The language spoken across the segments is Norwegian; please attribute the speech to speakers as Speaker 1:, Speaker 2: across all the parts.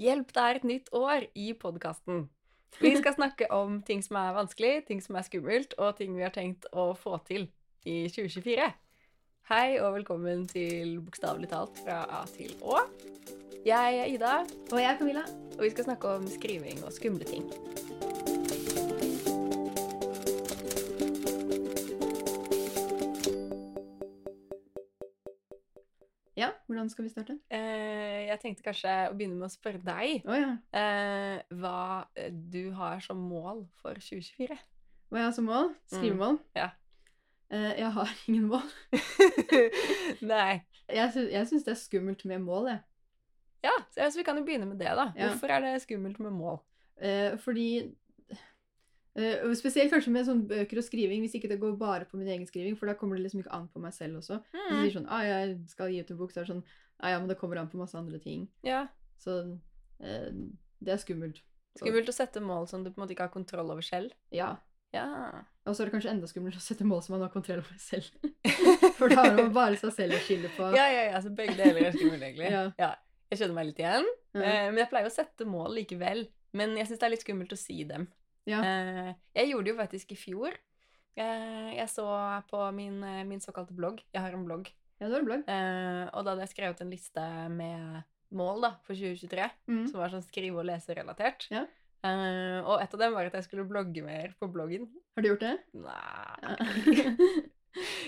Speaker 1: Hjelp, det er et nytt år i podkasten. Vi skal snakke om ting som er vanskelig, ting som er skummelt, og ting vi har tenkt å få til i 2024. Hei og velkommen til Bokstavelig talt fra A til Å. Jeg er Ida,
Speaker 2: Og jeg er Camilla.
Speaker 1: og vi skal snakke om skriving og skumle ting.
Speaker 2: Ja, hvordan skal vi starte?
Speaker 1: Eh, jeg tenkte kanskje å begynne med å spørre deg
Speaker 2: oh, ja.
Speaker 1: eh, hva eh, du har som mål for 2024.
Speaker 2: Hva jeg har som mål? Skrivemål?
Speaker 1: ja.
Speaker 2: Eh, jeg har ingen mål.
Speaker 1: Nei.
Speaker 2: Jeg, sy jeg syns det er skummelt med mål, jeg.
Speaker 1: Ja, så så vi kan jo begynne med det, da.
Speaker 2: Ja.
Speaker 1: Hvorfor er det skummelt med mål?
Speaker 2: Eh, fordi eh, Spesielt kanskje med sånn bøker og skriving, hvis ikke det går bare på min egen skriving, for da kommer det liksom ikke an på meg selv også. Hvis jeg sier sånn ah, 'Jeg skal gi ut en bok', så er det sånn ah, 'Ja, men det kommer an på masse andre ting'.
Speaker 1: Ja,
Speaker 2: Så eh, det er skummelt. Så-
Speaker 1: Skummelt å sette mål som du på en måte ikke har kontroll over selv.
Speaker 2: Ja.
Speaker 1: Ja.
Speaker 2: Og så er det kanskje enda skumlere å sette mål som man har kontroll over selv. For da har man bare seg selv å skylde på.
Speaker 1: ja, ja, ja, så begge deler er skummelt, egentlig.
Speaker 2: Ja.
Speaker 1: Jeg skjønner meg litt igjen.
Speaker 2: Ja.
Speaker 1: Eh, men jeg pleier å sette mål likevel. Men jeg syns det er litt skummelt å si dem.
Speaker 2: Ja.
Speaker 1: Eh, jeg gjorde det jo faktisk i fjor. Eh, jeg så på min, eh, min såkalte blogg. Jeg har en blogg.
Speaker 2: Ja, det var en blogg.
Speaker 1: Eh, og da hadde jeg skrevet en liste med mål da, for 2023,
Speaker 2: Mm.
Speaker 1: som var sånn skrive- og leserelatert.
Speaker 2: Ja.
Speaker 1: Eh, og et av dem var at jeg skulle blogge mer på bloggen.
Speaker 2: Har du gjort det?
Speaker 1: Nei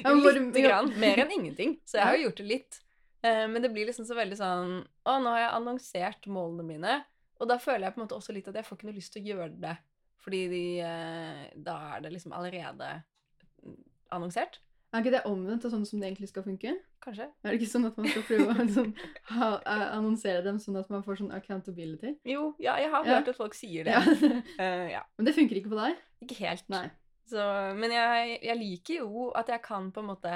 Speaker 2: Ja,
Speaker 1: Lite grann. Mer enn ingenting. Så jeg har jo gjort det litt. Eh, men det blir liksom så veldig sånn Å, nå har jeg annonsert målene mine. Og da føler jeg på en måte også litt at jeg får ikke noe lyst til å gjøre det. Fordi de, eh, da er det liksom allerede annonsert.
Speaker 2: Er ikke det omvendt av sånn som det egentlig skal funke?
Speaker 1: Kanskje.
Speaker 2: Er det ikke sånn at man skal prøve å liksom, ha, eh, annonsere dem sånn at man får sånn accountability?
Speaker 1: Jo, ja, jeg har
Speaker 2: Ja.
Speaker 1: hørt at folk sier det.
Speaker 2: Ja.
Speaker 1: Uh, ja.
Speaker 2: Men det funker ikke på deg?
Speaker 1: Ikke helt.
Speaker 2: Nei.
Speaker 1: Så, men jeg, jeg liker jo at jeg kan på en måte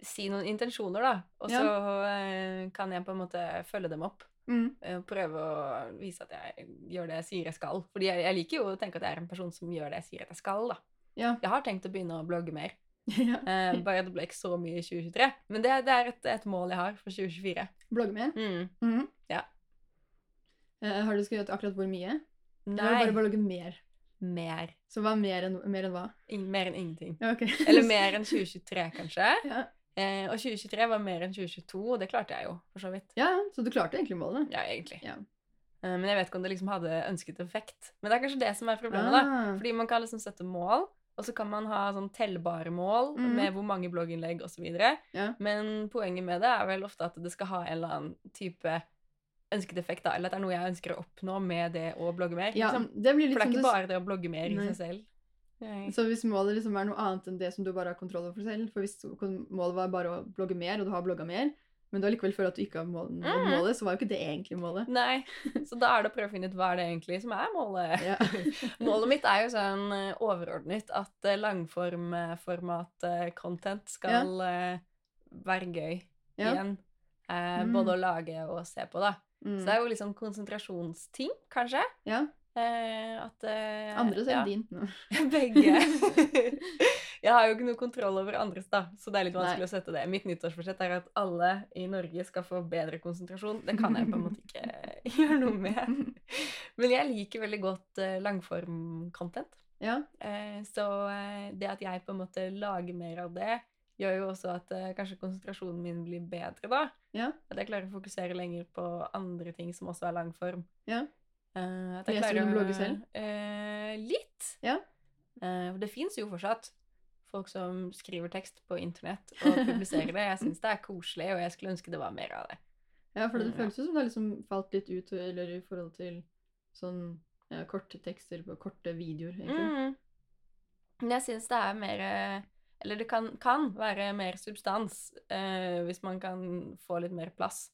Speaker 1: si noen intensjoner, da. Og så uh, kan jeg på en måte følge dem opp.
Speaker 2: Mm.
Speaker 1: prøve å vise at jeg gjør det jeg sier jeg skal. Fordi jeg, jeg liker jo å tenke at jeg er en person som gjør det jeg sier at jeg skal. da.
Speaker 2: Ja.
Speaker 1: Jeg har tenkt å begynne å blogge mer.
Speaker 2: ja.
Speaker 1: Eh, bare det ble ikke så mye i 2023. Men det, det er et, et mål jeg har for 2024.
Speaker 2: Blogge mer?
Speaker 1: Mm.
Speaker 2: Mhm.
Speaker 1: Ja.
Speaker 2: Eh, har du skrevet akkurat hvor mye?
Speaker 1: Nei,
Speaker 2: bare blogge mer?
Speaker 1: mer.
Speaker 2: Så hva mer enn, mer enn hva?
Speaker 1: In, mer enn ingenting.
Speaker 2: Ja, okay.
Speaker 1: Eller mer enn 2023, kanskje.
Speaker 2: ja.
Speaker 1: Eh, og 2023 var mer enn 2022, og det klarte jeg jo, for så vidt.
Speaker 2: ja, så du klarte egentlig målet?
Speaker 1: Ja, egentlig.
Speaker 2: Ja.
Speaker 1: Men jeg vet ikke om det liksom hadde ønsket effekt. Men det er kanskje det som er problemet, da.
Speaker 2: Ah.
Speaker 1: Fordi man kan liksom sette mål, og så kan man ha sånn tellbare mål
Speaker 2: Mhm.
Speaker 1: med hvor mange blogginnlegg osv.
Speaker 2: Ja.
Speaker 1: Men poenget med det er vel ofte at det skal ha en eller annen type ønsket effekt, da. Eller at det er noe jeg ønsker å oppnå med det å blogge mer.
Speaker 2: Ja,
Speaker 1: liksom.
Speaker 2: det
Speaker 1: For det er ikke bare det å blogge mer i seg selv. Nei.
Speaker 2: Så hvis målet liksom er noe annet enn det som du bare har kontroll over selv For hvis målet var bare å blogge mer, og du har blogga mer, men du allikevel føler at du ikke har mål nådd
Speaker 1: Mhm.
Speaker 2: målet, så var jo ikke det egentlig målet.
Speaker 1: Nei. Så da er det å prøve å finne ut hva er det egentlig som er målet.
Speaker 2: Ja.
Speaker 1: Målet mitt er jo sånn eh, overordnet at eh, langformat-content skal ja. være gøy
Speaker 2: Ja.
Speaker 1: igjen. Eh,
Speaker 2: Mm.
Speaker 1: Både å lage og se på, da.
Speaker 2: Mm.
Speaker 1: Så det er jo liksom konsentrasjonsting, kanskje.
Speaker 2: ja.
Speaker 1: Eh, at eh,
Speaker 2: Andres eller
Speaker 1: ja,
Speaker 2: din?
Speaker 1: Begge. jeg har jo ikke noe kontroll over andres, da, så det er litt
Speaker 2: Nei.
Speaker 1: vanskelig å sette det. Mitt nyttårsforsett er at alle i Norge skal få bedre konsentrasjon. Det kan jeg på en måte ikke gjøre noe med. Men jeg liker veldig godt eh, langform-content.
Speaker 2: Ja.
Speaker 1: Eh, så eh, det at jeg på en måte lager mer av det, gjør jo også at eh, kanskje konsentrasjonen min blir bedre, da.
Speaker 2: Ja.
Speaker 1: At jeg klarer å fokusere lenger på andre ting som også er langform.
Speaker 2: Ja.
Speaker 1: At
Speaker 2: Leser du blogger selv?
Speaker 1: Uh, litt.
Speaker 2: Ja.
Speaker 1: Uh, det fins jo fortsatt folk som skriver tekst på internett og publiserer det. Jeg syns det er koselig, og jeg skulle ønske det var mer av det.
Speaker 2: ja, for det
Speaker 1: Mm,
Speaker 2: føles jo som det har liksom falt litt ut, eller i forhold til sånn ja, korte tekster på korte videoer, egentlig.
Speaker 1: Mm. Men jeg syns det er mer Eller det kan, kan være mer substans eh, hvis man kan få litt mer plass.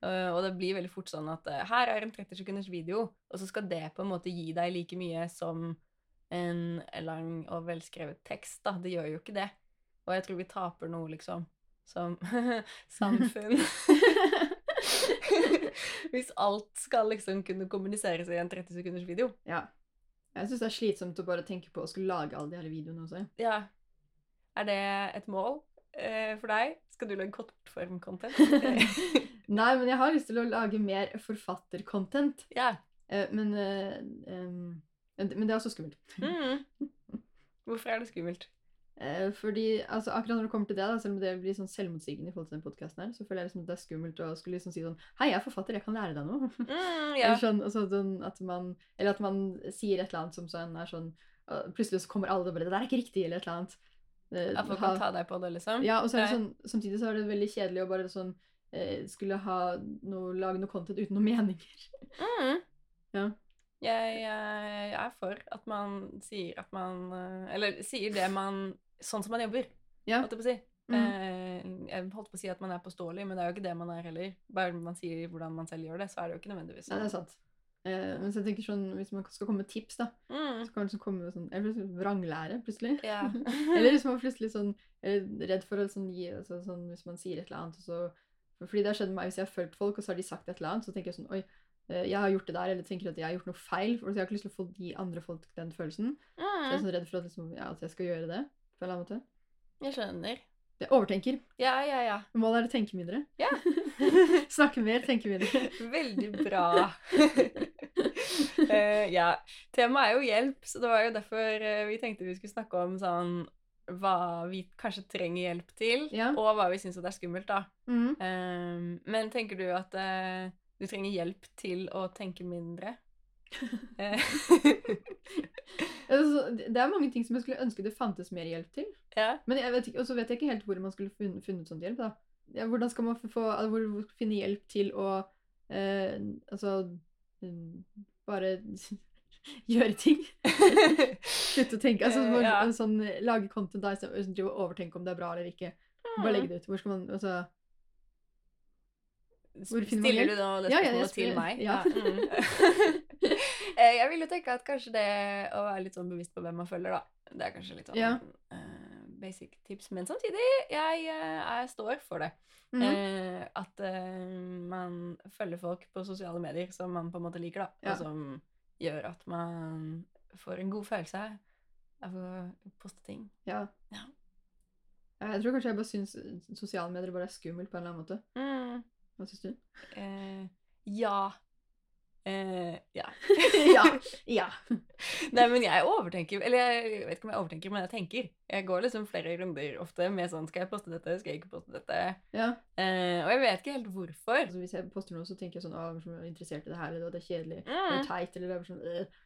Speaker 1: Eh, og det blir veldig fort sånn at uh, her er en 30 sekunders video, og så skal det på en måte gi deg like mye som en lang og velskrevet tekst. da. Det gjør jo ikke det. Og jeg tror vi taper noe, liksom, som samfunn. Hvis alt skal liksom kunne kommuniseres i en 30 sekunders video.
Speaker 2: Ja. Jeg syns det er slitsomt å bare tenke på å skulle lage alle de her videoene også.
Speaker 1: Ja. Er det et mål? Eh, for deg? Skal du lage kortform-content?
Speaker 2: Nei, men jeg har lyst til å lage mer forfattercontent.
Speaker 1: ja.
Speaker 2: Eh, men, eh, men det er også skummelt.
Speaker 1: Mm. Hvorfor er det skummelt?
Speaker 2: Fordi, altså akkurat når det kommer til det, da, selv om det blir sånn selvmotsigende i forhold til den podcasten her, så føler jeg liksom at det er skummelt å skulle liksom si sånn Hei, jeg er forfatter, jeg kan lære deg noe.
Speaker 1: Mm, ja.
Speaker 2: Eller, sånn, altså, sånn at man, eller at man sier et eller annet som sånn er sånn og Plutselig så kommer alle og bare 'Det der er ikke riktig', eller et eller annet. Eh,
Speaker 1: At folk
Speaker 2: ha-
Speaker 1: kan ta deg på det, liksom?
Speaker 2: Ja, og så er det sånn, samtidig så er det veldig kjedelig å bare sånn eh, skulle ha noe, lage noe content uten noen meninger.
Speaker 1: Mm.
Speaker 2: Ja.
Speaker 1: Jeg, jeg er for at man sier at man eh, Eller sier det man Sånn som man jobber,
Speaker 2: Ja.
Speaker 1: holdt jeg på å si.
Speaker 2: Mm.
Speaker 1: Eh, jeg holdt på å si at man er påståelig, men det er jo ikke det man er heller. Bare man sier hvordan man selv gjør det, så er det jo ikke nødvendigvis
Speaker 2: Nei, det
Speaker 1: sånn.
Speaker 2: er sant. Eh, men så jeg tenker sånn, hvis man skal komme med tips, da,
Speaker 1: Mm.
Speaker 2: så kan man liksom komme med sånn Eller plutselig vranglære, plutselig.
Speaker 1: Yeah.
Speaker 2: Eller hvis man plutselig sånn er redd for å sånn, gi altså, sånn, Hvis man sier et eller annet, og så Fordi det har skjedd med meg hvis jeg har fulgt folk, og så har de sagt et eller annet, så tenker jeg sånn Oi, eh, jeg har gjort det der, eller tenker at jeg har gjort noe feil. For jeg har ikke lyst til å få gi andre folk den følelsen. Så jeg er
Speaker 1: Mm.
Speaker 2: sånn redd for at, liksom, ja, at jeg skal gjøre det. på en eller annen måte.
Speaker 1: Jeg skjønner.
Speaker 2: Jeg overtenker.
Speaker 1: Ja, ja, ja.
Speaker 2: Målet er å tenke mindre.
Speaker 1: Ja.
Speaker 2: Snakke mer, tenke mindre.
Speaker 1: Veldig bra. Eh, ja. Temaet er jo hjelp, så det var jo derfor eh, vi tenkte vi skulle snakke om sånn hva vi kanskje trenger hjelp til,
Speaker 2: Ja.
Speaker 1: og hva vi syns er skummelt, da.
Speaker 2: Mm.
Speaker 1: Eh, men tenker du at uh, du trenger hjelp til å tenke mindre?
Speaker 2: Det er mange ting som jeg skulle ønske det fantes mer hjelp til.
Speaker 1: ja.
Speaker 2: Men jeg vet ikke, og vet jeg ikke helt hvor man skulle funnet, funnet sånn hjelp. da. Ja, hvordan skal man få, hvor finne hjelp til å eh, altså mm, bare gjøre ting? Slutte å tenke. altså
Speaker 1: Eh,
Speaker 2: hvor,
Speaker 1: ja.
Speaker 2: sånn, Lage content da, istedenfor å og overtenke om det er bra eller ikke. Bare legge det ut. Hvor skal man, altså... Hvor finner man
Speaker 1: Stiller du nå det
Speaker 2: Ja, ja,
Speaker 1: til meg?
Speaker 2: ja.
Speaker 1: mm. Eh, jeg vil jo tenke at kanskje det å være litt sånn bevisst på hvem man følger, da. Det er kanskje litt sånn
Speaker 2: Ja.
Speaker 1: Eh, basic tips. Men samtidig, jeg, eh, jeg står for det.
Speaker 2: Mm.
Speaker 1: Eh, at eh, man følger folk på sosiale medier som man på en måte liker, da.
Speaker 2: Ja.
Speaker 1: Og som gjør at man får en god følelse av å poste ting.
Speaker 2: Ja.
Speaker 1: Ja.
Speaker 2: Ja, Jeg tror kanskje jeg bare syns sosiale medier bare er skummelt på en eller annen måte.
Speaker 1: Mm.
Speaker 2: Hva syns du?
Speaker 1: Eh, ja. Eh, ja.
Speaker 2: ja. ja.
Speaker 1: Nei, men jeg overtenker Eller jeg vet ikke om jeg overtenker, men jeg tenker. Jeg går liksom flere runder ofte med sånn Skal jeg poste dette? Skal jeg ikke poste dette?
Speaker 2: ja.
Speaker 1: Eh, og jeg vet ikke helt hvorfor.
Speaker 2: Altså, hvis jeg poster noe, så tenker jeg sånn Å, jeg er interessert i det her, eller det er kjedelig, det
Speaker 1: Mm.
Speaker 2: er teit, eller er sånn øh.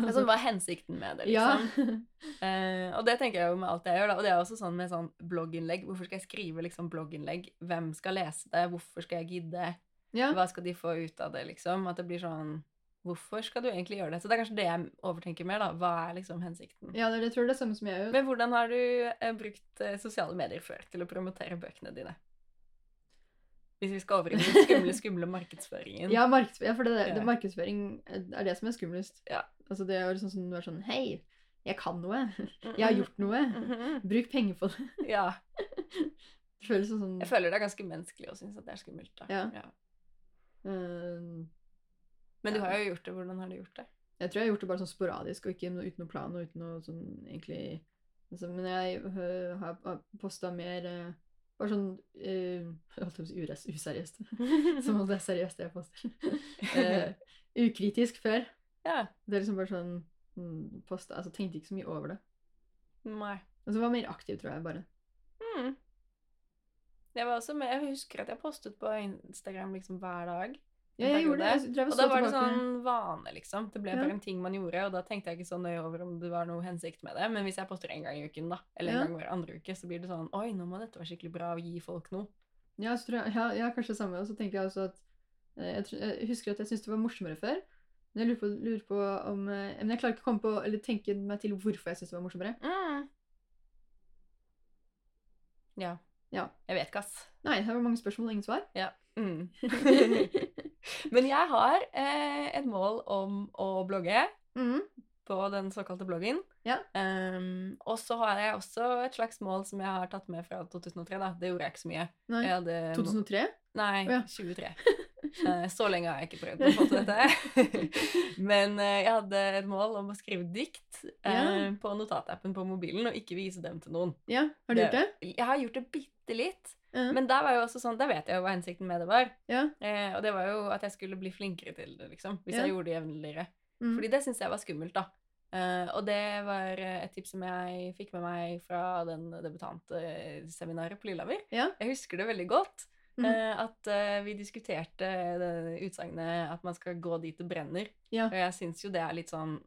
Speaker 1: Altså, hva er hensikten med det,
Speaker 2: Ja.
Speaker 1: liksom? Eh, og det tenker jeg jo med alt jeg gjør. da Og det er også sånn med sånn blogginnlegg. Hvorfor skal jeg skrive liksom blogginnlegg? Hvem skal lese det? Hvorfor skal jeg gidde?
Speaker 2: Ja.
Speaker 1: Hva skal de få ut av det, liksom? At det blir sånn Hvorfor skal du egentlig gjøre det? Så det er kanskje det jeg overtenker mer, da. Hva er liksom hensikten?
Speaker 2: ja, det tror jeg det er samme som jeg gjør.
Speaker 1: Men hvordan har du eh, brukt eh, sosiale medier før til å promotere bøkene dine? Hvis vi skal over i den skumle, skumle markedsføringen.
Speaker 2: Ja, markeds ja, for det, det,
Speaker 1: det,
Speaker 2: markedsføring er det som er skumlest.
Speaker 1: Ja.
Speaker 2: Altså, det er jo sånn du er sånn Hei, jeg kan noe. Jeg har gjort noe. Bruk penger på det.
Speaker 1: Ja.
Speaker 2: Det føles som sånn
Speaker 1: Jeg føler det er ganske menneskelig å synes at det er skummelt. da.
Speaker 2: Ja. Øh,
Speaker 1: Men du
Speaker 2: Ja.
Speaker 1: har jo gjort det. Hvordan har du gjort det?
Speaker 2: Jeg tror jeg har gjort det bare sånn sporadisk, og ikke uten noe plan, og uten noe sånn egentlig altså, Men jeg uh, har posta mer uh, bare sånn uh, holdt på å si useriøst. Som om det er seriøst, det jeg poster. uh, ukritisk før.
Speaker 1: Ja.
Speaker 2: Det er liksom bare sånn mm, posta, altså Tenkte ikke så mye over det.
Speaker 1: Nei.
Speaker 2: og Altså var mer aktiv, tror jeg bare.
Speaker 1: Mm. Jeg var også med, jeg husker at jeg postet på Instagram liksom hver dag.
Speaker 2: Ja, jeg gjorde det. Jeg drev
Speaker 1: Og da var det sånn vane, liksom. Det ble
Speaker 2: Ja.
Speaker 1: bare en ting man gjorde, og da tenkte jeg ikke så nøye over om det var noe hensikt med det. Men hvis jeg poster en gang i uken, da, eller en
Speaker 2: Ja.
Speaker 1: gang hver andre uke, så blir det sånn Oi, nå må dette være skikkelig bra å gi folk noe.
Speaker 2: Ja, jeg, ja, ja, kanskje det samme. Og så tenker jeg også at eh, jeg, jeg husker at jeg syntes det var morsommere før. Men jeg lurer på, lurer på om eh, Men jeg klarer ikke å komme på, eller tenke meg til hvorfor jeg syntes det var morsommere.
Speaker 1: Mm. Ja.
Speaker 2: Ja.
Speaker 1: Jeg vet ikke, ass.
Speaker 2: Nei, det var mange spørsmål og ingen svar.
Speaker 1: Mm. Men jeg har eh, et mål om å blogge.
Speaker 2: mm.
Speaker 1: på den såkalte bloggen.
Speaker 2: Ja.
Speaker 1: Um, og så har jeg også et slags mål som jeg har tatt med fra 2003. da. Det gjorde jeg ikke så mye.
Speaker 2: Nei.
Speaker 1: Jeg hadde
Speaker 2: 2003?
Speaker 1: Nei,
Speaker 2: oh, ja.
Speaker 1: 23. Eh, Så lenge har jeg ikke prøvd å få til dette. Men eh, jeg hadde et mål om å skrive dikt eh,
Speaker 2: Ja.
Speaker 1: på notatappen på mobilen, og ikke vise dem til noen.
Speaker 2: Ja, har du gjort det?
Speaker 1: Jeg har gjort det bitte litt.
Speaker 2: Ja.
Speaker 1: Men der var jo også sånn, der vet jeg jo hva hensikten med det var.
Speaker 2: Ja.
Speaker 1: Eh, og det var jo at jeg skulle bli flinkere til det, liksom. Hvis
Speaker 2: Ja.
Speaker 1: jeg gjorde det jevnligere.
Speaker 2: Mm.
Speaker 1: Fordi det syns jeg var skummelt, da. Eh, og det var eh, et tips som jeg fikk med meg fra den debutantseminaret på Lillehammer.
Speaker 2: Ja.
Speaker 1: Jeg husker det veldig godt.
Speaker 2: Mm.
Speaker 1: eh, at eh, vi diskuterte det utsagnet at man skal gå dit det brenner. Og jeg syns jo det er litt sånn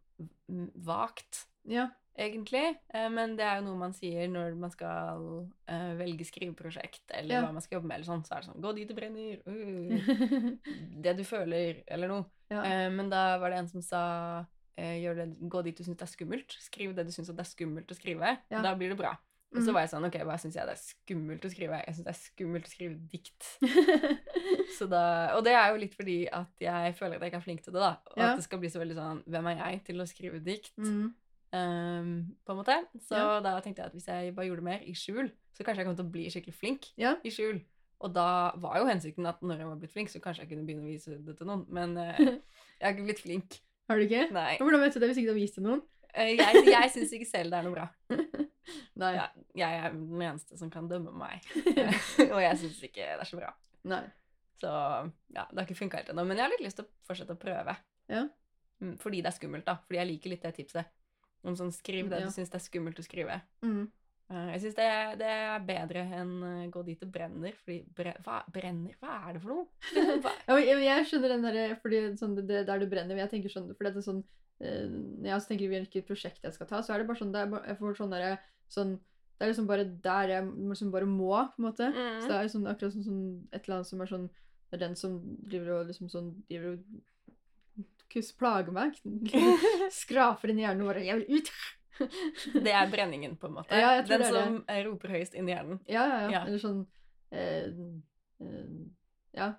Speaker 1: vagt,
Speaker 2: Ja.
Speaker 1: Egentlig. Eh, men det er jo noe man sier når man skal eh, velge skriveprosjekt, eller
Speaker 2: Ja.
Speaker 1: hva man skal jobbe med, eller sånn. Så er det sånn Gå dit det brenner. Uh, det du føler, eller noe.
Speaker 2: ja.
Speaker 1: Eh, men da var det en som sa det, gå dit du syns det er skummelt. Skriv det du syns det er skummelt å skrive.
Speaker 2: Ja.
Speaker 1: Da blir det bra. Og så
Speaker 2: Mhm.
Speaker 1: var jeg sånn Ok, hva syns jeg det er skummelt å skrive? Jeg syns det er skummelt å skrive dikt. Så da, og det er jo litt fordi at jeg føler at jeg ikke er flink til det, da. Og at det skal bli så veldig sånn Hvem er jeg til å skrive dikt?
Speaker 2: Mm.
Speaker 1: Ehm, på en måte. Så
Speaker 2: Ja.
Speaker 1: da tenkte jeg at hvis jeg bare gjorde mer i skjul, så kanskje jeg kom til å bli skikkelig flink
Speaker 2: Ja.
Speaker 1: i skjul. Og da var jo hensikten at når jeg var blitt flink, så kanskje jeg kunne begynne å vise det til noen. Men uh, jeg har ikke blitt flink.
Speaker 2: Har du ikke?
Speaker 1: Nei.
Speaker 2: Hvordan vet du det hvis ikke du har vist det til noen?
Speaker 1: Uh, jeg jeg syns ikke selv det er noe bra.
Speaker 2: Nei.
Speaker 1: Ja, jeg er den eneste som kan dømme meg. og jeg syns ikke det er så bra.
Speaker 2: Nei.
Speaker 1: Så ja, det har ikke funka helt ennå. Men jeg har litt lyst til å fortsette å prøve.
Speaker 2: Ja.
Speaker 1: Mm, Fordi det er skummelt, da. Fordi jeg liker litt det tipset. Om sånn skriv det
Speaker 2: Ja.
Speaker 1: du syns det er skummelt å skrive.
Speaker 2: Mm.
Speaker 1: Eh, Jeg syns det, det er bedre enn eh, gå dit det brenner. Fordi bre, hva brenner? Hva er det for noe?
Speaker 2: Ja, jeg, skjønner den der, fordi sånn, det, det der du brenner, jeg tenker sånn, for det er sånn, eh, når jeg tenker hvilket prosjekt jeg skal ta, så er det bare sånn, det er, jeg får sånn der, sånn, det er liksom bare der jeg liksom bare må, på en måte.
Speaker 1: Mm.
Speaker 2: Så det er sånn, akkurat sånn, sånn, et eller annet som er sånn, det er den som driver og liksom sånn, driver og kus, plager meg, skraper inn i hjernen bare, jeg vil ut.
Speaker 1: Det er brenningen, på en måte.
Speaker 2: Ja,
Speaker 1: Den som roper høyest inn i hjernen.
Speaker 2: Ja, ja, ja.
Speaker 1: Ja.
Speaker 2: Eller sånn eh, eh, Ja.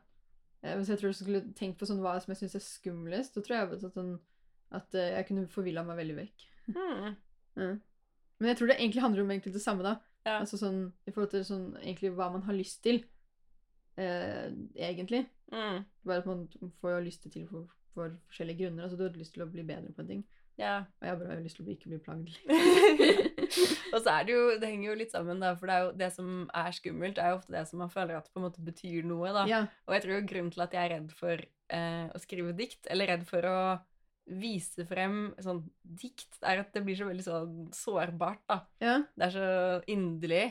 Speaker 2: Eh, Hvis jeg tror du skulle tenkt på sånn hva som jeg syns er skumlest, så tror jeg at, sånn, at eh, jeg kunne forvilla meg veldig vekk.
Speaker 1: Mm.
Speaker 2: Ja. Men jeg tror det egentlig handler om egentlig det samme, da.
Speaker 1: Ja.
Speaker 2: Altså sånn i forhold til sånn egentlig hva man har lyst til. Eh, egentlig.
Speaker 1: Mm.
Speaker 2: Bare at man får lyst til for, for forskjellige grunner. Altså du hadde lyst til å bli bedre på en ting.
Speaker 1: Ja.
Speaker 2: Og jeg har bare lyst til å bli, ikke bli plagd.
Speaker 1: og så er det jo Det henger jo litt sammen, da. For det er jo det som er skummelt, er jo ofte det som man føler at på en måte betyr noe, da.
Speaker 2: Ja.
Speaker 1: Og jeg tror jo grunnen til at jeg er redd for eh, å skrive dikt, eller redd for å vise frem sånn dikt, er at det blir så veldig sånn sårbart, da.
Speaker 2: Ja.
Speaker 1: Det er så inderlig.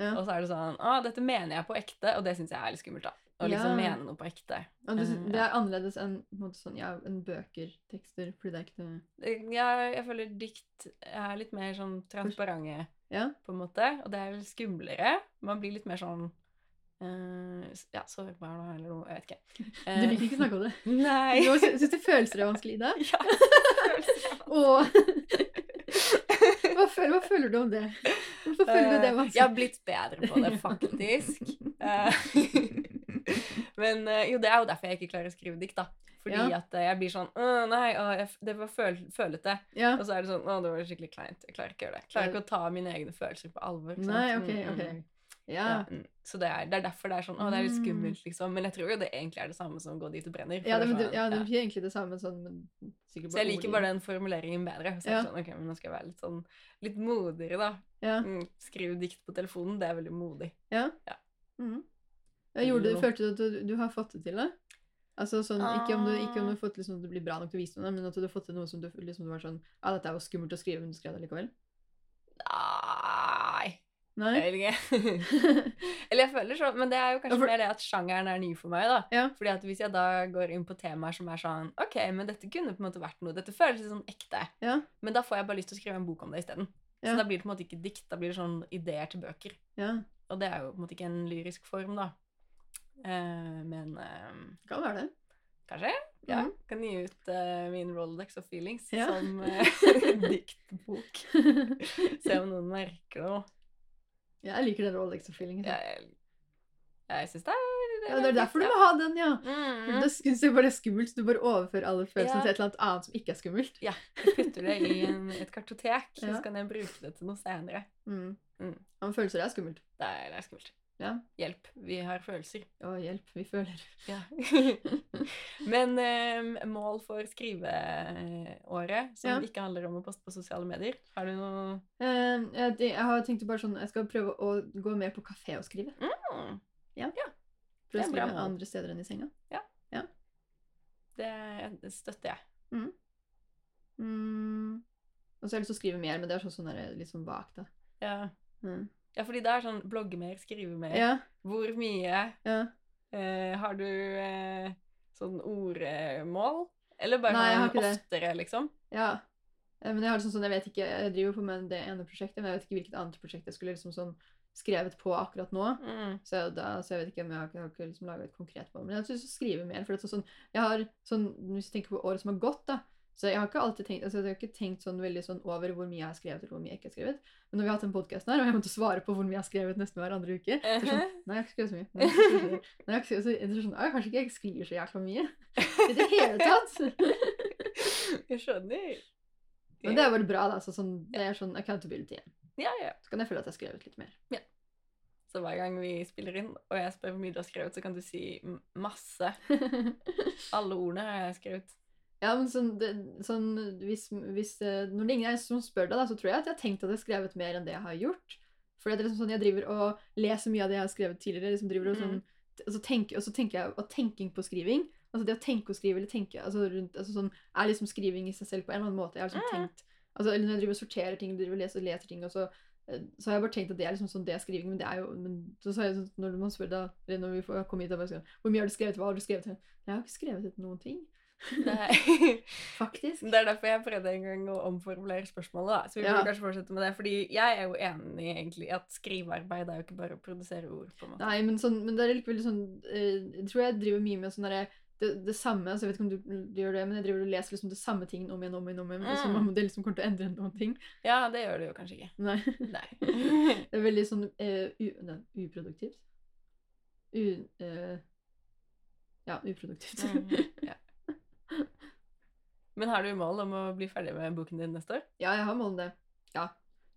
Speaker 2: Ja.
Speaker 1: Og så er det sånn Å, dette mener jeg på ekte, og det syns jeg er litt skummelt, da. Å liksom
Speaker 2: Ja.
Speaker 1: mene noe på ekte.
Speaker 2: Og det,
Speaker 1: Eh,
Speaker 2: det er annerledes enn en måte sånn, ja, enn bøker, tekster, fordi det er ikke noe
Speaker 1: Eh, Ja, jeg føler dikt er litt mer sånn transparente,
Speaker 2: Ja.
Speaker 1: på en måte. Og det er litt skumlere. Man blir litt mer sånn Uh, Ja, sårbar da, eller noe. Jeg vet ikke. Uh,
Speaker 2: Du liker ikke å snakke om det.
Speaker 1: Nei.
Speaker 2: Du syns du følelser er vanskelig, Ida?
Speaker 1: Ja, følelser.
Speaker 2: Hva, føler, hva føler du om det? Hvorfor føler du det vanskelig?
Speaker 1: Jeg har blitt bedre på det, faktisk. Men eh, jo, det er jo derfor jeg ikke klarer å skrive dikt, da. Fordi
Speaker 2: Ja.
Speaker 1: at eh, jeg blir sånn Å, nei, å, jeg, det var føl følete.
Speaker 2: Ja.
Speaker 1: Og så er det sånn Å, det var skikkelig kleint. Jeg klarer ikke å gjøre det. Jeg klarer ikke å ta mine egne følelser på alvor.
Speaker 2: Nei, ok,
Speaker 1: Mm, mm,
Speaker 2: ok.
Speaker 1: mm.
Speaker 2: Ja.
Speaker 1: Ja, mm. Så det er, det er derfor det er sånn Å, det er litt
Speaker 2: Mm.
Speaker 1: skummelt, liksom. Men jeg tror jo det egentlig er det samme som gå dit og brenner.
Speaker 2: Ja, det, men det, ja, det
Speaker 1: ja.
Speaker 2: egentlig det samme, sånn, men sikkert
Speaker 1: Så jeg liker bare den formuleringen bedre. Så
Speaker 2: Ja.
Speaker 1: sånn, ok, men nå skal jeg være litt sånn litt modigere, da.
Speaker 2: Ja.
Speaker 1: Mm, skrive dikt på telefonen, det er veldig modig.
Speaker 2: ja.
Speaker 1: Ja.
Speaker 2: Mm Ja, gjorde du, følte du at du, har fått det til det? Altså sånn, ikke om du, ikke om du
Speaker 1: Ah.
Speaker 2: har fått liksom, det blir bra nok til å vise noe, men at du har fått til noe som du, liksom, du var sånn Ja, dette er jo skummelt å skrive, men du skrev det likevel?
Speaker 1: Nei
Speaker 2: Nei?
Speaker 1: Jeg vet ikke. Eller jeg føler sånn, men det er jo kanskje mer det at sjangeren er ny for meg, da.
Speaker 2: Ja.
Speaker 1: Fordi at hvis jeg da går inn på temaer som er sånn Ok, men dette kunne på en måte vært noe. Dette føles litt sånn ekte.
Speaker 2: Ja.
Speaker 1: Men da får jeg bare lyst til å skrive en bok om det isteden. Så
Speaker 2: Ja.
Speaker 1: da blir det på en måte ikke dikt, da blir det sånn ideer til bøker.
Speaker 2: ja.
Speaker 1: Og det er jo på en måte ikke en lyrisk form, da. Eh, men uh,
Speaker 2: Kan være det.
Speaker 1: kanskje? Ja.
Speaker 2: Mm.
Speaker 1: Kan gi ut uh, min Rolodex of Feelings
Speaker 2: Ja.
Speaker 1: som eh, diktbok. Se om noen merker noe.
Speaker 2: Ja, jeg liker den Rolex-feelingen.
Speaker 1: Jeg, jeg syns det er
Speaker 2: Ja, det er derfor du må ha den, ja.
Speaker 1: Mm.
Speaker 2: Da syns jeg bare det er skummelt, du bare overfører alle følelsene
Speaker 1: Ja.
Speaker 2: til et eller annet annet som ikke er skummelt.
Speaker 1: Ja, jeg putter det i en, et kartotek,
Speaker 2: Ja.
Speaker 1: så kan jeg bruke det til noe senere.
Speaker 2: Mm.
Speaker 1: Mm.
Speaker 2: Ja, men følelser er skummelt.
Speaker 1: Det er, det er skummelt.
Speaker 2: Ja.
Speaker 1: Hjelp, vi har følelser.
Speaker 2: Å, hjelp, vi føler.
Speaker 1: Ja. Men eh, mål for skriveåret, som
Speaker 2: Ja.
Speaker 1: ikke handler om å poste på sosiale medier, har du noe
Speaker 2: Eh, jeg, jeg har tenkt bare sånn Jeg skal prøve å gå mer på kafé og skrive.
Speaker 1: mm,
Speaker 2: For
Speaker 1: Det
Speaker 2: å
Speaker 1: er bra
Speaker 2: skrive andre steder enn i senga.
Speaker 1: Det, det støtter jeg.
Speaker 2: Mm. Og så har jeg lyst til å skrive mer, men det er sånn, sånn der, litt sånn vagt, da.
Speaker 1: Ja.
Speaker 2: Mm.
Speaker 1: Ja, fordi det er sånn blogge mer, skrive mer.
Speaker 2: Ja,
Speaker 1: Hvor mye
Speaker 2: ja.
Speaker 1: eh, Har du eh, sånn ordmål? Eller bare
Speaker 2: Nei,
Speaker 1: sånn
Speaker 2: oftere, det.
Speaker 1: liksom?
Speaker 2: ja. Eh, Men jeg har liksom sånn, jeg vet ikke, jeg driver på med det ene prosjektet, men jeg vet ikke hvilket annet prosjekt jeg skulle liksom sånn skrevet på akkurat nå.
Speaker 1: Mm.
Speaker 2: Så, da, så jeg vet ikke om jeg har, jeg har liksom laget et konkret mål. Men jeg syns å skrive mer. For det er sånn, jeg har sånn, Hvis du tenker på året som har gått, da, så jeg har ikke alltid tenkt altså jeg har ikke tenkt sånn veldig sånn over hvor mye jeg har skrevet, eller hvor mye jeg ikke har skrevet. Men når vi har hatt den podkasten her, og jeg måtte svare på hvor mye jeg har skrevet nesten hver andre uke så er sånn, Nei, jeg har ikke skrevet så mye. Nei, jeg har ikke. Nei, jeg så, det er sånn, «Å, Kanskje ikke jeg skriver så jækla mye i det hele tatt.
Speaker 1: Jeg skjønner.
Speaker 2: Men det er bare bra, da. Så sånn, det er sånn accountability. igjen.
Speaker 1: Ja, ja.
Speaker 2: Så kan jeg føle at jeg har skrevet litt mer.
Speaker 1: Så hver gang vi spiller inn, og jeg spør hvor mye du har skrevet, så kan du si masse. Alle ordene har jeg skrevet.
Speaker 2: Ja, men sånn, det, sånn hvis, hvis, eh, Når det ingen er som spør deg, da, så tror jeg at jeg har tenkt at jeg har skrevet mer enn det jeg har gjort. For det er liksom sånn, jeg driver og leser mye av det jeg har skrevet tidligere. liksom driver og sånn, og, så tenker, og så tenker jeg Og tenking på skriving Altså det å tenke og skrive, eller tenke altså rundt, altså sånn, er liksom skriving i seg selv på en eller annen måte. Jeg har liksom
Speaker 1: Mm.
Speaker 2: tenkt altså, Eller når jeg driver og sorterer ting, driver og leser leser ting, og så, eh, så har jeg bare tenkt at det er liksom sånn det er skriving. Men det er jo men så sa jeg sånn, Når man spør da, eller når vi får komme hit, da bare sånn, hvor mye har du skrevet? Hva har du skrevet? Jeg har ikke skrevet noen ting. Faktisk.
Speaker 1: Det er derfor jeg prøvde en gang å omformulere spørsmålet. da. Så vi
Speaker 2: Ja.
Speaker 1: burde kanskje fortsette med det. Fordi jeg er jo enig egentlig at skrivearbeid er jo ikke bare å produsere ord. på en måte.
Speaker 2: Nei, men, sånn, men det er likevel sånn eh, Jeg tror jeg driver mye med sånn derre det, det samme, altså jeg vet ikke om du, gjør det, men jeg driver og leser liksom det samme tingen om igjen om igjen. om igjen,
Speaker 1: Mm.
Speaker 2: Som om det liksom kommer til å endre noen ting.
Speaker 1: Ja, det gjør det jo kanskje ikke.
Speaker 2: Nei.
Speaker 1: Nei.
Speaker 2: Det er veldig sånn uh, u, nei, uproduktivt. U, uh, ja, uproduktivt.
Speaker 1: Mm, ja. Men har du mål om å bli ferdig med boken din neste år?
Speaker 2: ja, jeg har mål om det. Ja.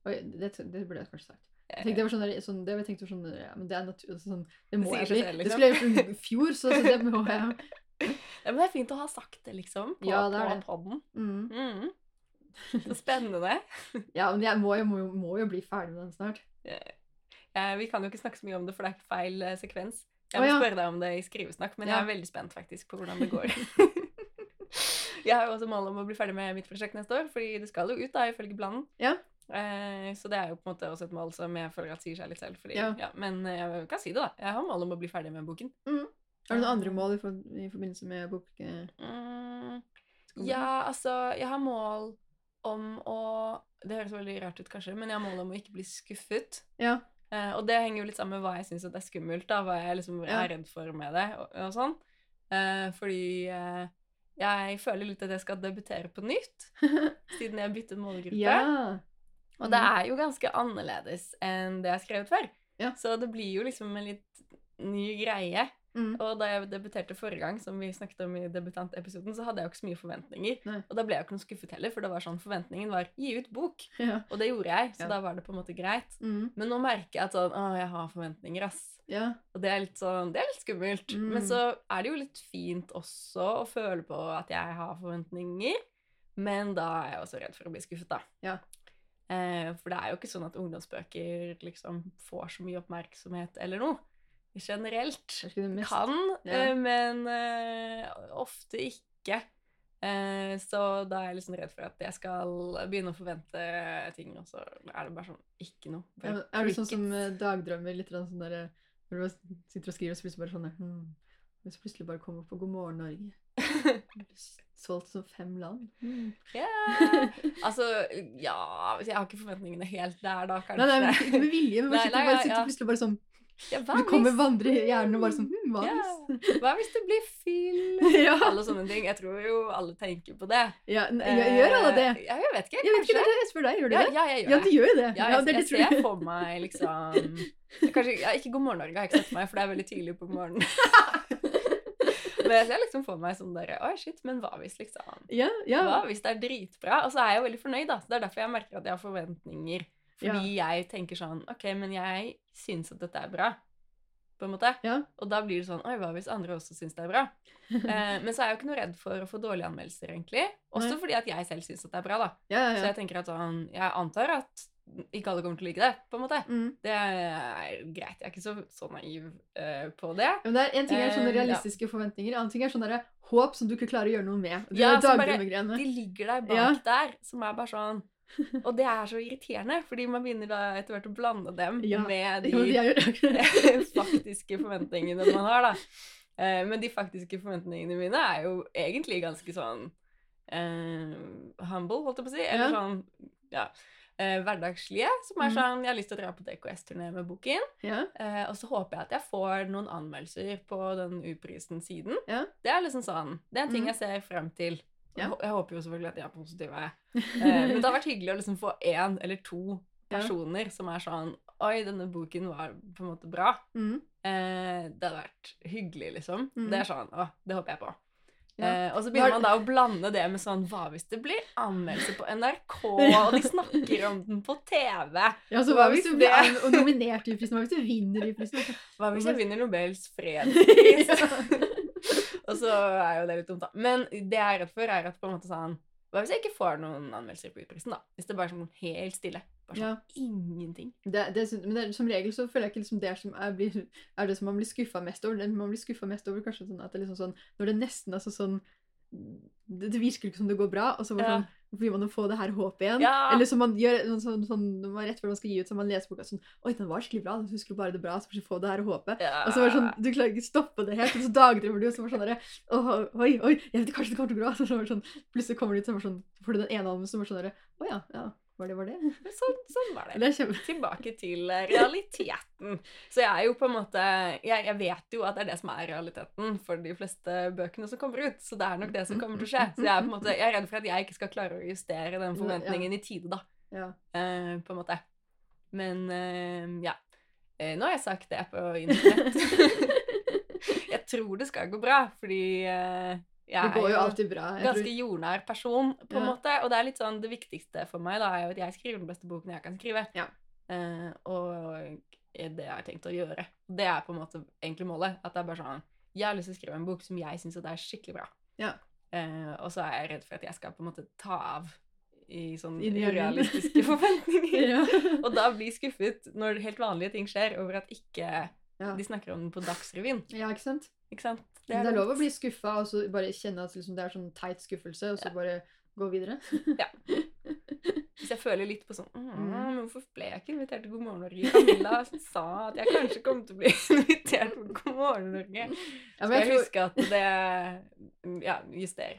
Speaker 2: Oi, det, det burde jeg kanskje sagt. Jeg tenkte det var sånn, sånn, det var jeg tenkte sånn ja, men det er natur, altså sånn, det må
Speaker 1: det
Speaker 2: jeg bli.
Speaker 1: selv,
Speaker 2: Det
Speaker 1: liksom.
Speaker 2: skulle jeg gjort i fjor, så, så det må jeg.
Speaker 1: Ja, men det er fint å ha sagt det, liksom. På,
Speaker 2: Ja, det
Speaker 1: på podden.
Speaker 2: Mm.
Speaker 1: Mm. Så spennende.
Speaker 2: Ja, men jeg må, jo- må, må jo bli ferdig med den snart.
Speaker 1: Ja. vi kan jo ikke snakke så mye om det, for det er feil eh, sekvens. Jeg
Speaker 2: må
Speaker 1: må
Speaker 2: ja.
Speaker 1: spørre deg om det i skrivesnakk, men jeg er veldig spent faktisk på hvordan det går. jeg har jo også mål om å bli ferdig med mitt prosjekt neste år, fordi det skal jo ut da, ifølge planen.
Speaker 2: Ja.
Speaker 1: Eh, så det er jo på en måte også et mål som jeg føler at sier seg litt selv. Fordi,
Speaker 2: Ja.
Speaker 1: ja. men jeg kan si det, da. Jeg har mål om å bli ferdig med boken.
Speaker 2: Har du noen andre mål i, for, i forbindelse med bok... eh,
Speaker 1: Mm, ja, altså Jeg har mål om å Det høres veldig rart ut, kanskje, men jeg har mål om å ikke bli skuffet.
Speaker 2: Ja.
Speaker 1: Eh, og det henger jo litt sammen med hva jeg syns er skummelt, da, hva jeg liksom er redd for med det. og, og sånn. Eh, fordi eh, jeg føler litt at jeg skal debutere på nytt, siden jeg byttet målgruppe.
Speaker 2: ja.
Speaker 1: Og det er jo ganske annerledes enn det jeg har skrevet før.
Speaker 2: Ja.
Speaker 1: Så det blir jo liksom en litt ny greie.
Speaker 2: Mm.
Speaker 1: Og da jeg debuterte forrige gang, som vi snakket om i debutantepisoden, så hadde jeg jo ikke så mye forventninger.
Speaker 2: Nei.
Speaker 1: Og da ble jeg jo ikke noe skuffet heller, for det var sånn forventningen var gi ut bok.
Speaker 2: Ja.
Speaker 1: Og det gjorde jeg, så
Speaker 2: Ja.
Speaker 1: da var det på en måte greit.
Speaker 2: Mm.
Speaker 1: Men nå merker jeg at sånn, å, jeg har forventninger, ass.
Speaker 2: ja.
Speaker 1: Og det er litt sånn, det er litt skummelt.
Speaker 2: Mm.
Speaker 1: Men så er det jo litt fint også å føle på at jeg har forventninger. Men da er jeg også redd for å bli skuffet, da.
Speaker 2: Ja.
Speaker 1: Eh, for det er jo ikke sånn at ungdomsbøker liksom får så mye oppmerksomhet eller noe. Generelt.
Speaker 2: Er
Speaker 1: Kan,
Speaker 2: Ja.
Speaker 1: eh, men eh, ofte ikke. Eh, så da er jeg liksom redd for at jeg skal begynne å forvente ting, og så er det bare sånn ikke noe.
Speaker 2: ja, Er du sånn som dagdrømmer litt sånn der, Når du sitter og skriver, og så plutselig bare sånn hmm. Og så plutselig bare kommer på God morgen Norge. Solgt som fem land. Hmm.
Speaker 1: Ja. Altså, ja Jeg har ikke forventningene helt der, da, kanskje.
Speaker 2: Nei, nei, men ikke med vilje, men bare sitter
Speaker 1: ja.
Speaker 2: plutselig bare sånn
Speaker 1: Ja,
Speaker 2: Du kommer vandre i hjernen og bare sånn hm, hva
Speaker 1: Ja.
Speaker 2: hvis?
Speaker 1: Hva hvis det blir film?
Speaker 2: Ja.
Speaker 1: Alle sånne ting. Jeg tror jo alle tenker på det.
Speaker 2: Ja, gjør alle det?
Speaker 1: Eh, Ja, jeg vet ikke.
Speaker 2: Jeg vet ikke, det jeg spør deg. Gjør du det?
Speaker 1: ja, jeg gjør
Speaker 2: Ja, du gjør jo det.
Speaker 1: Ja, jeg,
Speaker 2: det er
Speaker 1: jeg
Speaker 2: det
Speaker 1: ser
Speaker 2: jeg.
Speaker 1: for meg liksom Kanskje Ikke God morgen Norge har jeg ikke sett for meg, for det er veldig tidlig på morgenen. men jeg ser liksom for meg sånn der Oi, shit, men hva hvis liksom
Speaker 2: Ja, ja.
Speaker 1: Hva hvis det er dritbra? Og så er jeg jo veldig fornøyd, da. Så det er derfor jeg merker at jeg har forventninger. Fordi jeg tenker sånn OK, men jeg syns at dette er bra. På en måte.
Speaker 2: Ja.
Speaker 1: Og da blir det sånn Oi, hva hvis andre også syns det er bra? Eh, men så er jeg jo ikke noe redd for å få dårlige anmeldelser, egentlig. Også
Speaker 2: Nei.
Speaker 1: fordi at jeg selv syns at det er bra, da.
Speaker 2: Ja, ja,
Speaker 1: Så jeg tenker at sånn Jeg antar at ikke alle kommer til å like det, på en måte.
Speaker 2: Mm.
Speaker 1: Det er greit. Jeg er ikke så, så naiv uh, på det.
Speaker 2: Men det er, en ting er sånne
Speaker 1: Eh, ja.
Speaker 2: realistiske forventninger, en annen ting er sånn håp som du ikke klarer å gjøre noe med. Det
Speaker 1: Ja, som bare- De ligger der bak
Speaker 2: Ja.
Speaker 1: der, som er bare sånn Og det er så irriterende, fordi man begynner da etter hvert å blande dem
Speaker 2: Ja.
Speaker 1: med de
Speaker 2: ja,
Speaker 1: faktiske forventningene man har, da. Eh, Men de faktiske forventningene mine er jo egentlig ganske sånn uh, humble, holdt jeg på å si. Eller
Speaker 2: Ja.
Speaker 1: sånn ja, uh, hverdagslige. Som er
Speaker 2: Mhm.
Speaker 1: sånn Jeg har lyst til å dra på DKS-turné med boken.
Speaker 2: Ja.
Speaker 1: Uh, og så håper jeg at jeg får noen anmeldelser på den uprisen-siden.
Speaker 2: Ja.
Speaker 1: Det er liksom sånn Det er en ting
Speaker 2: Mhm.
Speaker 1: jeg ser frem til.
Speaker 2: Ja.
Speaker 1: Jeg, håper jo selvfølgelig at de er positive. Eh, men det har vært hyggelig å liksom få én eller to personer som er sånn Oi, denne boken var på en måte bra.
Speaker 2: Mm.
Speaker 1: Eh, det hadde vært hyggelig, liksom.
Speaker 2: Mm.
Speaker 1: Det er sånn Å, det håper jeg på.
Speaker 2: Ja.
Speaker 1: Eh, og så begynner man da å blande det med sånn Hva hvis det blir anmeldelse på NRK, og de snakker om den på TV?
Speaker 2: Ja, så
Speaker 1: Hva
Speaker 2: hva hvis
Speaker 1: hvis
Speaker 2: du blir
Speaker 1: det-
Speaker 2: nominert i prisen? Hva hvis du vinner i prisen?
Speaker 1: Hva hvis jeg vinner Nobels fredspris? Og så er jo det litt dumt, da. Men det jeg er redd for, er at på en måte sånn Hva hvis jeg ikke får noen anmeldelser på utprisen, da? Hvis det bare er sånn helt stille. Bare sånn
Speaker 2: Ja.
Speaker 1: ingenting.
Speaker 2: Det, det, men det, som regel så føler jeg ikke liksom det som er, blir, er det som man blir skuffa mest over. Det man blir skuffa mest over kanskje sånn at det er liksom sånn Når det nesten er sånn det, det virker ikke som det går bra, og så bare
Speaker 1: Ja.
Speaker 2: sånn blir man å få det her håpet igjen.
Speaker 1: Ja.
Speaker 2: Eller som man gjør sånn, sånn, når man rett før man skal gi ut, så man leser boka sånn Oi, den var skikkelig bra. Du husker bare det bra, så plutselig få det her håpet.
Speaker 1: Ja.
Speaker 2: Og så var det sånn, Du klarer ikke stoppe det helt, og så dagdrømmer du, og så var det sånn derre Oi, oi, jeg vet kanskje det kommer til å gå bra. Så var det sånn, plutselig kommer du ut, så var det sånn, får du den ene albumet, så var det sånn derre Å ja, ja, var det var det?
Speaker 1: sånn, sånn var det.
Speaker 2: Det.
Speaker 1: Tilbake til realiteten. Så jeg er jo på en måte jeg, jeg vet jo at det er det som er realiteten for de fleste bøkene som kommer ut. Så det er nok det som kommer til å skje. Så jeg er på en måte, jeg er redd for at jeg ikke skal klare å justere den forventningen i tide, da.
Speaker 2: Ja.
Speaker 1: eh, på en måte. Men eh, ja. Eh, nå har jeg sagt det på internett. jeg tror det skal gå bra, fordi eh, jeg
Speaker 2: Det går jo alltid bra. Jeg
Speaker 1: ganske
Speaker 2: tror,
Speaker 1: jordnær person, på en
Speaker 2: Ja.
Speaker 1: måte. Og det er litt sånn, det viktigste for meg da, er jo at jeg skriver den beste boken jeg kan skrive.
Speaker 2: Ja.
Speaker 1: Uh, og det jeg har tenkt å gjøre. Det er på en måte egentlig målet. At det er bare sånn Jeg har lyst til å skrive en bok som jeg syns er skikkelig bra.
Speaker 2: Ja.
Speaker 1: Uh, og så er jeg redd for at jeg skal på en måte ta av i sånne urealistiske forventninger.
Speaker 2: ja.
Speaker 1: Og da bli skuffet når helt vanlige ting skjer, over at ikke
Speaker 2: Ja.
Speaker 1: de snakker om den på Dagsrevyen.
Speaker 2: ja, ikke sant?
Speaker 1: Ikke sant?
Speaker 2: Men det er lov å bli skuffa og så bare kjenne at liksom, det er sånn teit skuffelse, og så
Speaker 1: Ja.
Speaker 2: bare gå videre. ja.
Speaker 1: Hvis jeg føler litt på sånn mm. Men hvorfor ble jeg ikke invitert til God morgen Norge? Camilla sa at jeg kanskje kom til å bli invitert til God morgen Norge.
Speaker 2: Ja,
Speaker 1: Skal
Speaker 2: jeg tror,
Speaker 1: huske at det Ja, juster